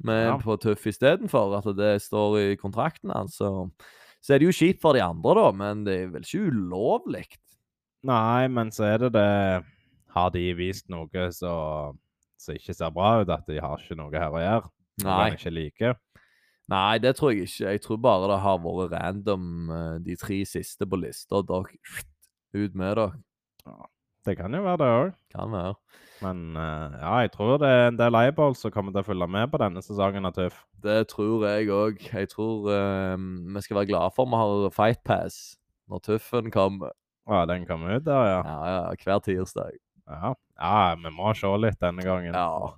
S1: med
S2: Ja.
S1: på Tøff istedenfor, at det står i kontrakten hans, så, så er det jo kjipt for de andre, da, men det er vel ikke ulovlig?
S2: Nei, men så er det det Har de vist noe som ikke ser bra ut, at de har ikke noe her å gjøre?
S1: Nei.
S2: ikke liker?
S1: Nei, det tror jeg ikke. Jeg tror bare det har vært random, eh, de tre siste på lista. Dere ut med dere.
S2: Det kan jo være det òg.
S1: Kan være.
S2: Men eh, ja, jeg tror det er en del eyeballs som kommer til å følge med på denne sesongen av Tuff.
S1: Det tror jeg òg. Jeg tror uh, vi skal være glade for vi har Fight Pass når Tuffen kommer.
S2: Ja, den kommer ut der, ja.
S1: Ja, ja, hver tirsdag.
S2: Ja, ja vi må se litt denne gangen.
S1: Ja.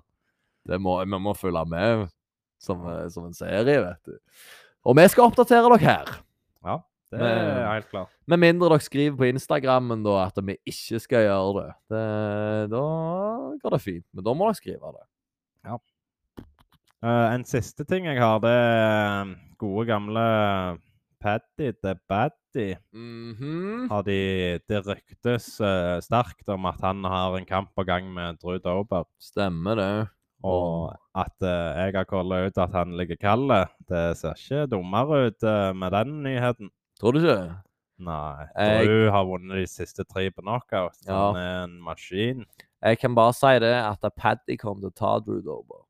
S1: Det må, vi må følge med som, som en serie, vet du. Og vi skal oppdatere dere her.
S2: Ja, det
S1: med,
S2: er helt klart.
S1: Med mindre dere skriver på Instagrammen da at vi ikke skal gjøre det. det. Da går det fint. Men da må dere skrive det.
S2: Eh, en siste ting jeg har, det er eh, gode gamle Paddy the Baddy.
S1: Mhm.
S2: Har de, det ryktes uh, sterkt om at han har en kamp på gang med Drew Dober.
S1: Stemmer det.
S2: Og at uh, jeg har calla ut at han ligger kald. Det ser ikke dummere ut uh, med den nyheten.
S1: Tror du ikke?
S2: Nei.
S1: Jeg-
S2: Drew har vunnet de siste tre på knockout. Han
S1: Ja.
S2: Er en maskin.
S1: Jeg kan bare si det at Paddy kommer til å ta Drew Dober.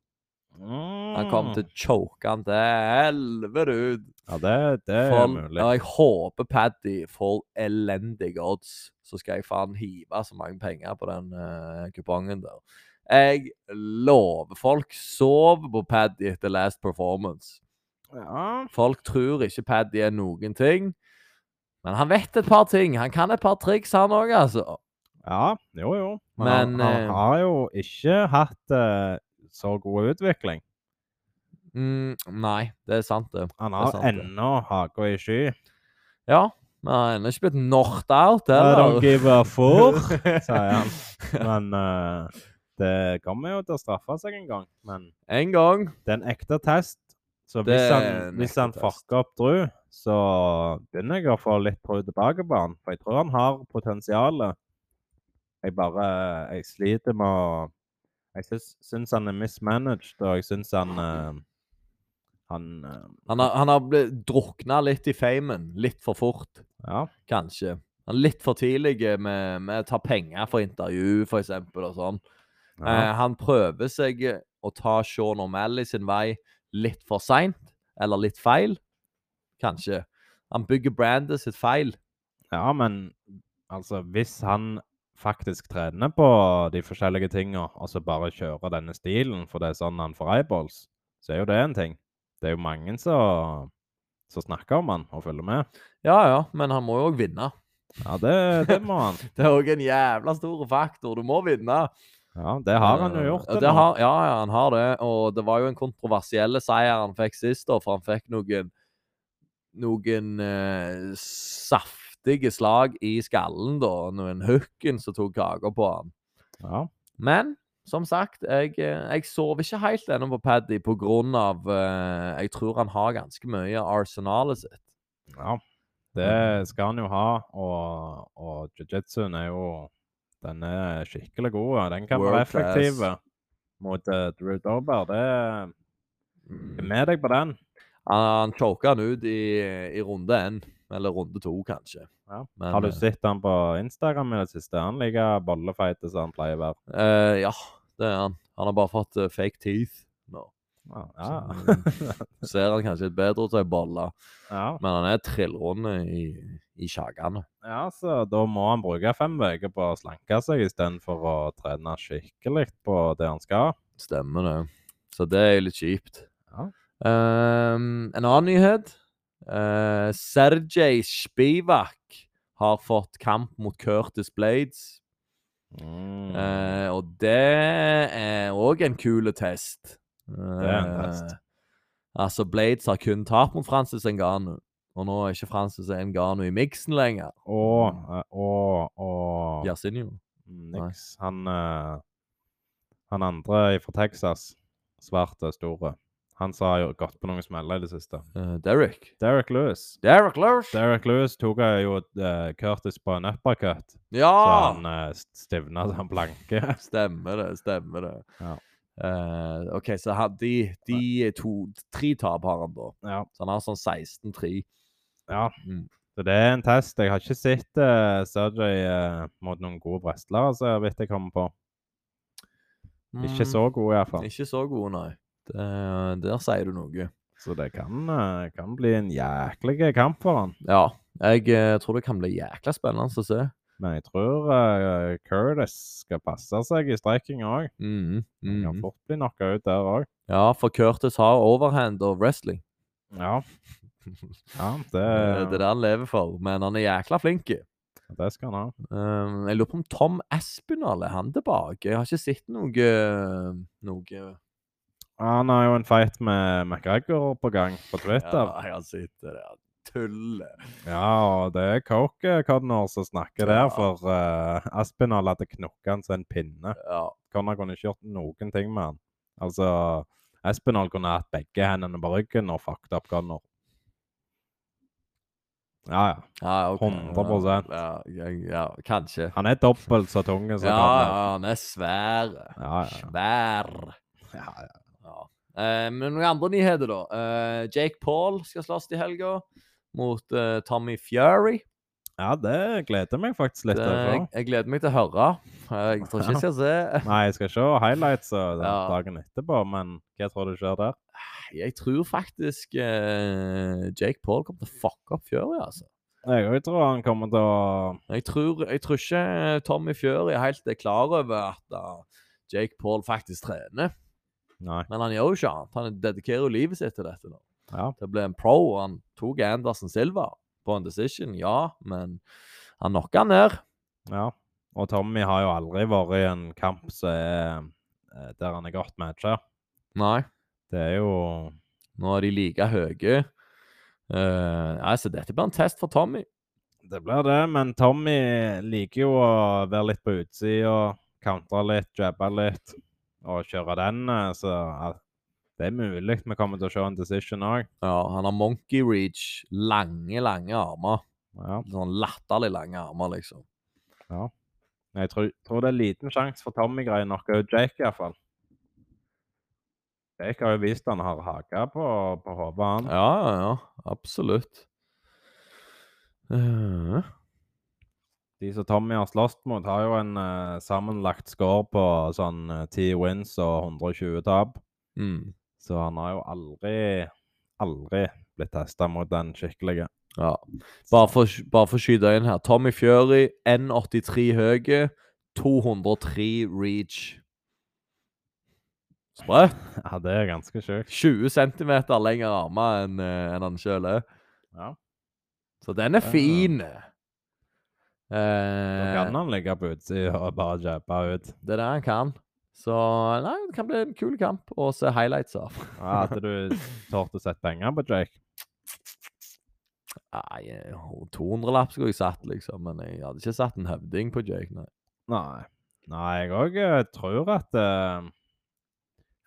S1: Han kommer
S2: Mm.
S1: til å choke han til helvete ut.
S2: Ja, det, det er
S1: For,
S2: mulig.
S1: ja, jeg håper Paddy får elendige odds. Så skal jeg faen hive så mange penger på den uh, kupongen der. Jeg lover folk sover på Paddy etter last performance.
S2: Ja.
S1: Folk tror ikke Paddy er noen ting. Men han vet et par ting. Han kan et par triks, han òg, altså.
S2: ja, jo, jo. Men,
S1: Men,
S2: han, han
S1: eh,
S2: har jo ikke hatt eh, så god utvikling.
S1: Mm, nei, det er sant, det.
S2: Han
S1: er
S2: har ennå haka i sky.
S1: Ja, men han har ennå ikke blitt knocked out,
S2: I don't give a fuck, sier han. Men uh, det kommer jo til å straffe seg en gang. Men
S1: En gang.
S2: det er en ekte test. Så hvis
S1: er
S2: han, hvis han fucker opp Drew, så begynner jeg å få litt tro tilbake på han. For jeg tror han har potensialet. Jeg bare Jeg sliter med å Jeg syns, han er mismanaged, og jeg syns han uh, Han uh,
S1: Han har, han har drukna litt i famen. Litt for fort,
S2: Ja.
S1: kanskje. Han er litt for tidlig med, med å ta penger for intervju, for eksempel, og sånn.
S2: Ja.
S1: Uh, han prøver seg å ta Sean O'Malley sin vei litt for seint, eller litt feil. Kanskje. Han bygger brandet sitt feil.
S2: Ja, men altså, hvis han faktisk trener på de forskjellige tinga, og så bare kjører denne stilen for det er sånn han får eyeballs, så er jo det en ting. Det er jo mange som som snakker om han og følger med.
S1: Ja, ja, men han må jo òg vinne.
S2: Ja, det, det må han.
S1: Det er òg en jævla stor faktor. Du må vinne.
S2: Ja, det har han jo
S1: Eh,
S2: gjort.
S1: Det
S2: det
S1: har, ja, ja, han har det. Og det var jo en kontroversiell seier han fikk sist, da, for han fikk noen noen eh, saftige slag i skallen, da. Noen hooken som tok kaka på han.
S2: Ja.
S1: Men som sagt, jeg, eh, jeg sover ikke helt ennå på Paddy på grunn av eh, Jeg tror han har ganske mye av arsenalet sitt.
S2: ja. Det skal han jo ha, og, og jiu-jitsuen er jo Den er skikkelig god. Den kan være effektiv mot uh, Drew Dober. Det er jeg er med deg på den.
S1: Han, han choka han ut i, i runde én, eller runde to, kanskje.
S2: Ja.
S1: Men,
S2: Har du
S1: eh,
S2: sett han på Instagram i det siste? Han ligger bollefeit som han pleier å være.
S1: Uh, ja, det er han. Han har bare fått uh, fake teeth nå.
S2: Ja.
S1: Så, eh, ser han kanskje litt bedre ut til ei bolle,
S2: ja.
S1: men han er trillrund i, i kjakene.
S2: ja, så da må han bruke fem uker på å slanke seg istedenfor å trene skikkelig på det han skal.
S1: Stemmer det. Så det er litt kjipt.
S2: Ja.
S1: Um, en annen nyhet. Uh, Sergej Spivak har fått kamp mot Curtis Blades.
S2: Mm.
S1: Uh, og det er òg en kul test.
S2: Det er en
S1: Eh,
S2: test.
S1: altså, Blades har kun tap mot Francis Ngannou. Og nå er ikke Francis Ngannou i miksen lenger.
S2: Og, eh, og, og
S1: Yasinio.
S2: Niks. Han, eh, han andre fra Texas, svarte, store, han som har gått på noen smeller i det siste.
S1: Uh, Derek.
S2: Derek Lewis.
S1: Derek Lewis!
S2: Derek Lewis tok eh, jo uh, Curtis på en uppercut, så han uh, stivna som blanke.
S1: Stemmer det, stemmer det.
S2: Ja.
S1: Uh, OK, så han, de, de to Tre tap har han, da.
S2: ja.
S1: Så han har sånn 16-3.
S2: ja.
S1: Mm.
S2: Så det er en test. Jeg har ikke sett uh, Sergej uh, mot noen gode wrestlere, så vidt jeg kommer på. Ikke
S1: Mm,
S2: så gode, iallfall.
S1: Ikke så gode, nei. Det, der sier du noe.
S2: Så det kan, eh, kan bli en jæklig kamp for han.
S1: Ja. Jeg eh, tror det kan bli jækla spennende å se.
S2: Men jeg tror uh, Curtis skal passe seg i streiking òg.
S1: Mm,
S2: Han kan
S1: mhm.
S2: fort bli knocka ut der òg.
S1: Ja, for Curtis har overhand og wrestling.
S2: Ja. ja, det,
S1: Eh, Det er det han lever for. Men han er jækla flink.
S2: det skal han ha.
S1: Um, jeg lurer på om Tom Aspinall er han tilbake? Jeg har ikke sett noe, noe
S2: Han har jo en fight med McGregor på gang på Twitter.
S1: Ja, han sitter der tuller.
S2: Ja, og det er Coke Connor som snakker
S1: Ja.
S2: der, for uh, Aspinall hadde knukket han som en pinne.
S1: Ja.
S2: Connor kunne ikke gjort noen ting med han. Altså, Aspinall kunne hatt begge hendene på ryggen og fucked up Connor. Ja, ja.
S1: ja okay.
S2: 100%.
S1: Ja, ja, ja, kanskje.
S2: Han er dobbelt så tung som
S1: Ja,
S2: Connor.
S1: ja, han er svær.
S2: Ja, ja.
S1: Svær.
S2: Ja, ja.
S1: Eh, men noen andre nyheter, da. Eh, Jake Paul skal slåss i helga mot eh, Tommy Fury.
S2: ja, det gleder jeg meg faktisk litt til.
S1: jeg, jeg gleder meg til å høre. Jeg tror ikke jeg skal se.
S2: Nei, jeg skal se highlights og
S1: Ja.
S2: dagen etterpå, men hva tror du skjer der?
S1: Jeg tror faktisk uh, Jake Paul kommer til å fucke opp Fury, altså.
S2: Jeg òg tror han kommer til å
S1: Jeg tror, jeg tror ikke Tommy Fury helt er klar over at uh, Jake Paul faktisk trener.
S2: Nei.
S1: Men han gjør jo ikke annet. Han dedikerer jo livet sitt til dette nå.
S2: Ja.
S1: Det ble en pro. og Han tok Anderson Silva på en decision, ja, men han knocka han ned.
S2: ja. Og Tommy har jo aldri vært i en kamp er eh, der han er godt matcha.
S1: Nei.
S2: Det er jo
S1: Nå er de like høye. Uh, altså, dette blir en test for Tommy.
S2: Det blir det, men Tommy liker jo å være litt på utsida, countre litt, jabbe litt og kjøre den. eh, Så det er mulig vi kommer til å se en decision òg.
S1: Ja, Han har monkey reach. Lange, lange armer.
S2: Ja.
S1: Sånn latterlig lange armer, liksom. Ja.
S2: Jeg tror, tror det er liten sjanse for Tommy-greier å òg, ut Jake, iallfall. Jake har jo vist han har hake på, på hodet, han.
S1: Ja, ja, ja. Absolutt. Eh,
S2: De som Tommy har slåss mot, har jo en uh, sammenlagt score på sånn ti 10 wins og 120 tap.
S1: mm.
S2: Så han har jo aldri, aldri blitt testa mot den skikkelige.
S1: Ja. Bare for, bare for å skyte inn her. Tommy Fury, N83 høye, 203 reach. Sprøtt.
S2: Ja, det er ganske sjukt.
S1: 20 cm lengre armer enn en han sjøl er.
S2: Ja.
S1: Så den er fin. Ja.
S2: Da
S1: Eh,
S2: kan han ligge på utsida og bare jabbe ut.
S1: det er det han kan. Så nei, det kan bli en kul kamp å se highlights av.
S2: Ja, Hadde du tort å sette penger på Jake?
S1: Nei, 200-lapp skulle jeg satt, liksom. Men jeg hadde ikke satt en høvding på Jake, nei.
S2: Nei. Nei, jeg òg tror at uh,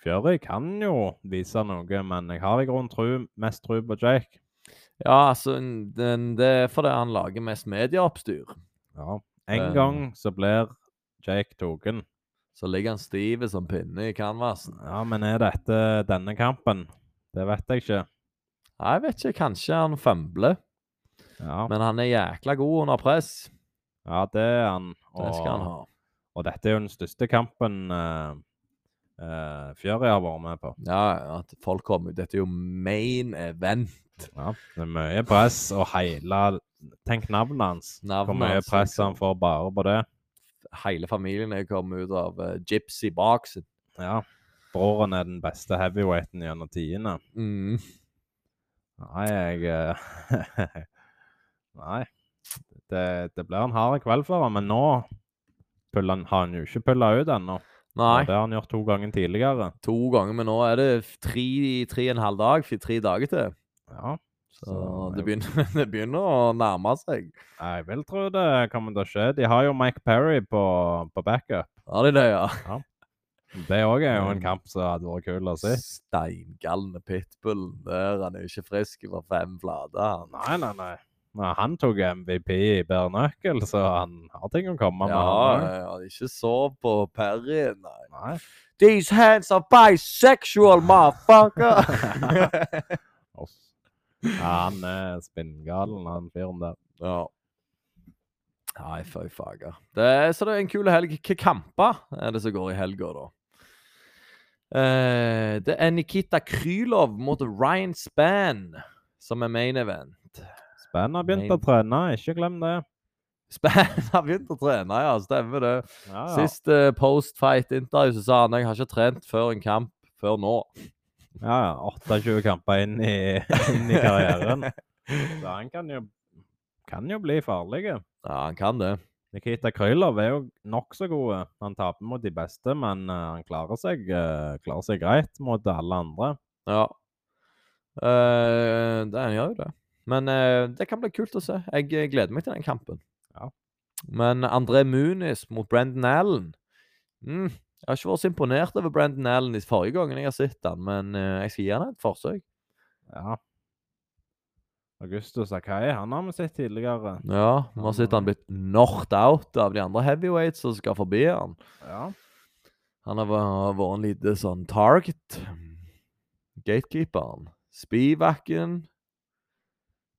S2: Fjøri kan jo vise noe, men jeg har i grunnen mest tro på Jake.
S1: Ja, altså, den, det er fordi han lager mest medieoppstyr.
S2: Ja. En
S1: Eh.
S2: gang så blir Jake tatt.
S1: Så ligger han stiv som pinne i canvasen.
S2: Ja, men er dette denne kampen? Det vet jeg ikke.
S1: Nei, Jeg vet ikke, kanskje han fømbler.
S2: Ja,
S1: Men han er jækla god under press.
S2: ja det er han.
S1: Det skal han ha.
S2: Og dette er jo den største kampen uh, Fury har vært med på.
S1: Ja, ja, at folk kommer. Dette er jo main event.
S2: Ja, det er mye press, og hele Tenk navnet hans. Hvor mye press han får bare på det.
S1: Hele familien er kommet ut av uh, gypsy boxen.
S2: Ja. Broren er den beste heavyweighten gjennom tidene.
S1: Mm.
S2: Nei, jeg uh, Nei. Det, det blir en hard kveld for ham, men nå han, har han jo ikke pulla ut ennå.
S1: Nei,
S2: Og Det har han gjort to ganger tidligere.
S1: to ganger, men nå er det tre, tre og en halv dag, tre dager til.
S2: Ja.
S1: Så
S2: Så-
S1: det begynner, det begynner å nærme seg.
S2: Jeg vil tro det kommer til å skje. De har jo Mike Perry på, på backup.
S1: Har de det, ja?
S2: Det òg er jo en
S1: Mm.
S2: kamp som hadde vært kul å se.
S1: Steingalne pitbullen der. Han er jo ikke frisk fra fem flater.
S2: Nei, nei, nei. Men han tok MVP i bare nøkkel, så han har ting å komme med.
S1: Ja,
S2: han
S1: ja, ja, ikke sov på Perry, nei.
S2: Nei.
S1: These hands are bisexual, motherfucker!
S2: Ja, han er spinngalen, han fyren der.
S1: ja. Nei, fy er, så det er en kul helg. Hvilke kamper er det som går i helga, da? Eh, det er Nikita Krylov mot Ryan Spann som er main event.
S2: Spann har begynt å trene, ikke glem det.
S1: Spann har begynt å trene, ja. Stemmer det.
S2: Ja, ja.
S1: Sist uh, post-fight-intervju så sa han jeg har ikke trent før en kamp før nå.
S2: Ja, ja. 28 kamper inn i, inn i karrieren. Så han kan jo, kan jo bli farlig.
S1: Ja, han kan det.
S2: Nikita Krylov er jo nokså god. Han taper mot de beste, men uh, han klarer seg, uh, klarer seg greit mot alle andre.
S1: Ja. uh, det han gjør jo det. Men det kan bli kult å se. Jeg gleder meg til den kampen.
S2: Ja.
S1: Men André Muniz mot Brendan Allen mm, Jeg har ikke vært så imponert over Brandon Allen i forrige gangen jeg har sett han, men eh, jeg skal gi han et forsøk.
S2: Ja. Augustus Akai, han har vi sett tidligere.
S1: Ja, vi har sett han blitt knocked out av de andre heavyweights som skal forbi han.
S2: Ja.
S1: Han har vært en liten sånn target. Gatekeeperen. Spivakken.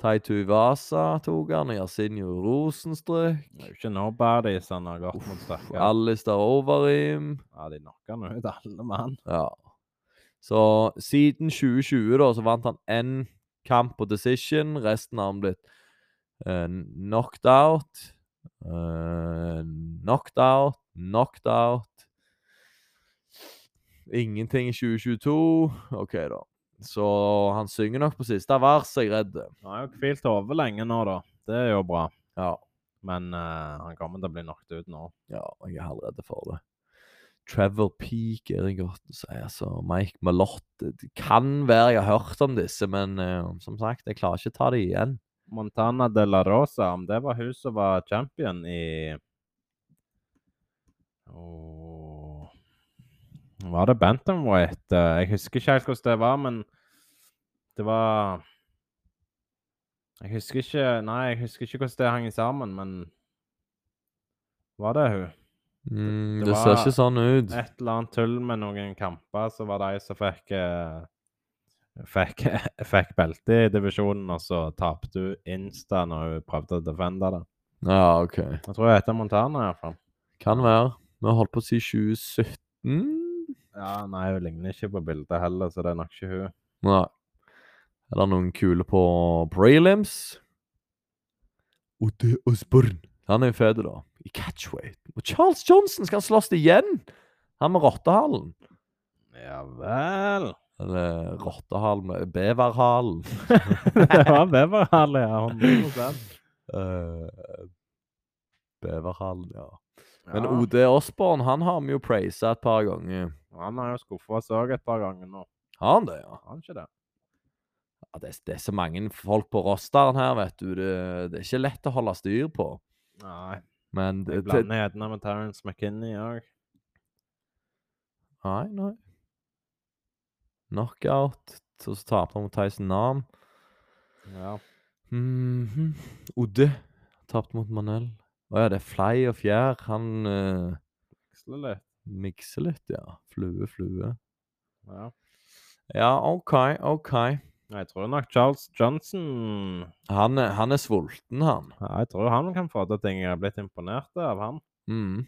S1: Taitu Vasa tok han. Yasinho Rosenstrøk.
S2: Det er jo ikke nobodies han har gått mot stakkar.
S1: Alistair Overeem.
S2: Ja, de knocka nå ut alle mann.
S1: Ja. Så siden 2020 da, så vant han én kamp på decision. Resten har han blitt uh, knocked out. Uh, knocked out. Knocked out. Ingenting i 2022. OK, da. Så han synger nok på siste vers, er jeg redd.
S2: Han har jo hvilt hodet lenge nå, da. Det er jo bra.
S1: Ja.
S2: Men uh, han kommer til å bli knocked ut nå.
S1: Ja, jeg er allerede for det. Trevor Peak er det godt å si. Altså, Mike Malotte Det kan være jeg har hørt om disse, men uh, som sagt, jeg klarer ikke å ta det igjen.
S2: Montana de la Rosa, om det var hun som var champion i Åh. Var det Bantamweight? Eh, Jeg husker ikke helt hvordan det var, men det var Jeg husker ikke Nei, jeg husker ikke hvordan det hang sammen, men Var det hun?
S1: Mm,
S2: det
S1: det, ser ikke sånn ut.
S2: Et eller annet tull med noen kamper, så var det de som fikk eh, Fikk, fikk belte i divisjonen, og så tapte hun insta når hun prøvde å defende det.
S1: Ja, OK.
S2: Jeg tror jeg heter Montana, iallfall.
S1: Kan være. Vi har holdt på å si 2017.
S2: Ja, nei, hun ligner ikke på bildet heller, så det er nok ikke hun.
S1: Nei. Er det noen kule på prelims? Odde Osborn. Han er jo fet, da. I catchweight. Og Charles Johnson skal slåss igjen! Han med rottehalen.
S2: Ja vel.
S1: Eller rottehalen Beverhalen.
S2: det var beverhalen, ja. 100
S1: Uh, Beverhalen, ja. Men
S2: ja.
S1: OD Osborn han har vi jo praisa et par ganger.
S2: Han har jo skuffa oss òg et par ganger nå.
S1: Har han det, ja?
S2: Har han ikke det?
S1: ja det, er, det er så mange folk på rosteren her, vet du. Det, det er ikke lett å holde styr på.
S2: Nei.
S1: Men det,
S2: Jeg blander gjerne med Terence McKinney òg.
S1: Nei, nei. Knockout. Så så taper han mot Tyson Nam.
S2: Ja.
S1: Mhm. Odde tapte mot Manel. Å ja, det er Fly og Fjær. Han uh,
S2: Veksler litt.
S1: Mikser litt, ja. Flue, flue.
S2: Ja.
S1: Ja, OK, OK.
S2: Jeg tror nok Charles Johnson
S1: Han, er- han er sulten, han.
S2: ja, Jeg tror han kan få til ting. Jeg har blitt imponert av han.
S1: Mm.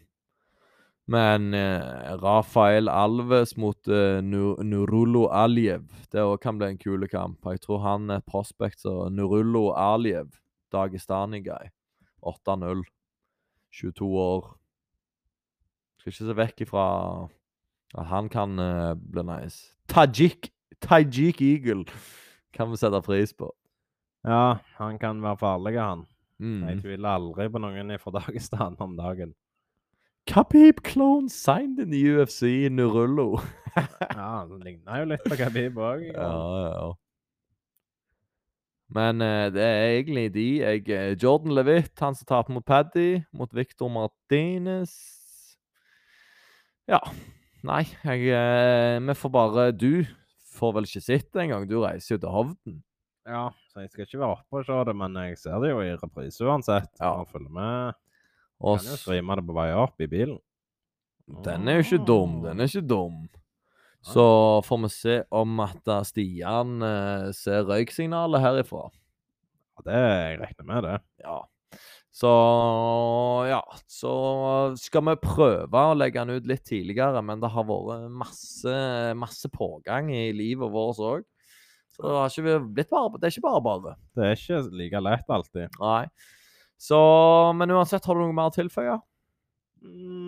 S1: Men eh, Rafael Alves mot eh, Nu- Nurullo Aljev, Det òg kan bli en kul kamp. Jeg tror han er prospect som Nurullo Aljev, Dagestani-guy. 8-0. 22 år. Skal ikke se vekk ifra at han kan uh, bli nice. Tajik Tajik Eagle kan vi sette pris på.
S2: Ja, han kan være farlig, han. Jeg
S1: Mm.
S2: tviler aldri på noen fra Dagestan om dagen.
S1: Khabib clone signed in the UFC, Nurullo.
S2: Ja, han ligner jo litt på Khabib òg.
S1: Ja, ja. Men uh, det er egentlig de jeg eh, Jordan Levitt, han som taper mot Paddy, mot Victor Martinez Ja. Nei, jeg eh, Vi får bare Du får vel ikke sett det engang. Du reiser jo til Hovden.
S2: Ja, så jeg skal ikke være oppe og se det, men jeg ser det jo i reprise uansett.
S1: Ja.
S2: Og følger med.
S1: Og
S2: Kan jo streame det på vei opp i bilen.
S1: den er jo ikke dum. Den er ikke dum. Så får vi se om at eh, Stian eh, ser røyksignalet herifra.
S2: Ja, det jeg regner med, det.
S1: Ja. Så ja, så skal vi prøve å legge den ut litt tidligere, men det har vært masse, masse pågang i livet vårt òg. Så det har ikke blitt bare, det er ikke bare bare.
S2: Det er ikke like lett alltid.
S1: Nei. Så, men uansett, har du noe mer å tilføye?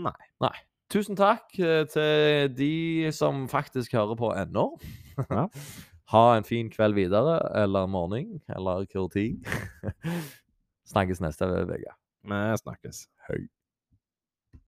S2: Nei. Nei.
S1: Tusen takk eh, til de som faktisk hører på ennå.
S2: Ja.
S1: ha en fin kveld videre, eller morgen, eller hvor tid. Snakkes neste uke.
S2: Vi snakkes.
S1: Hei.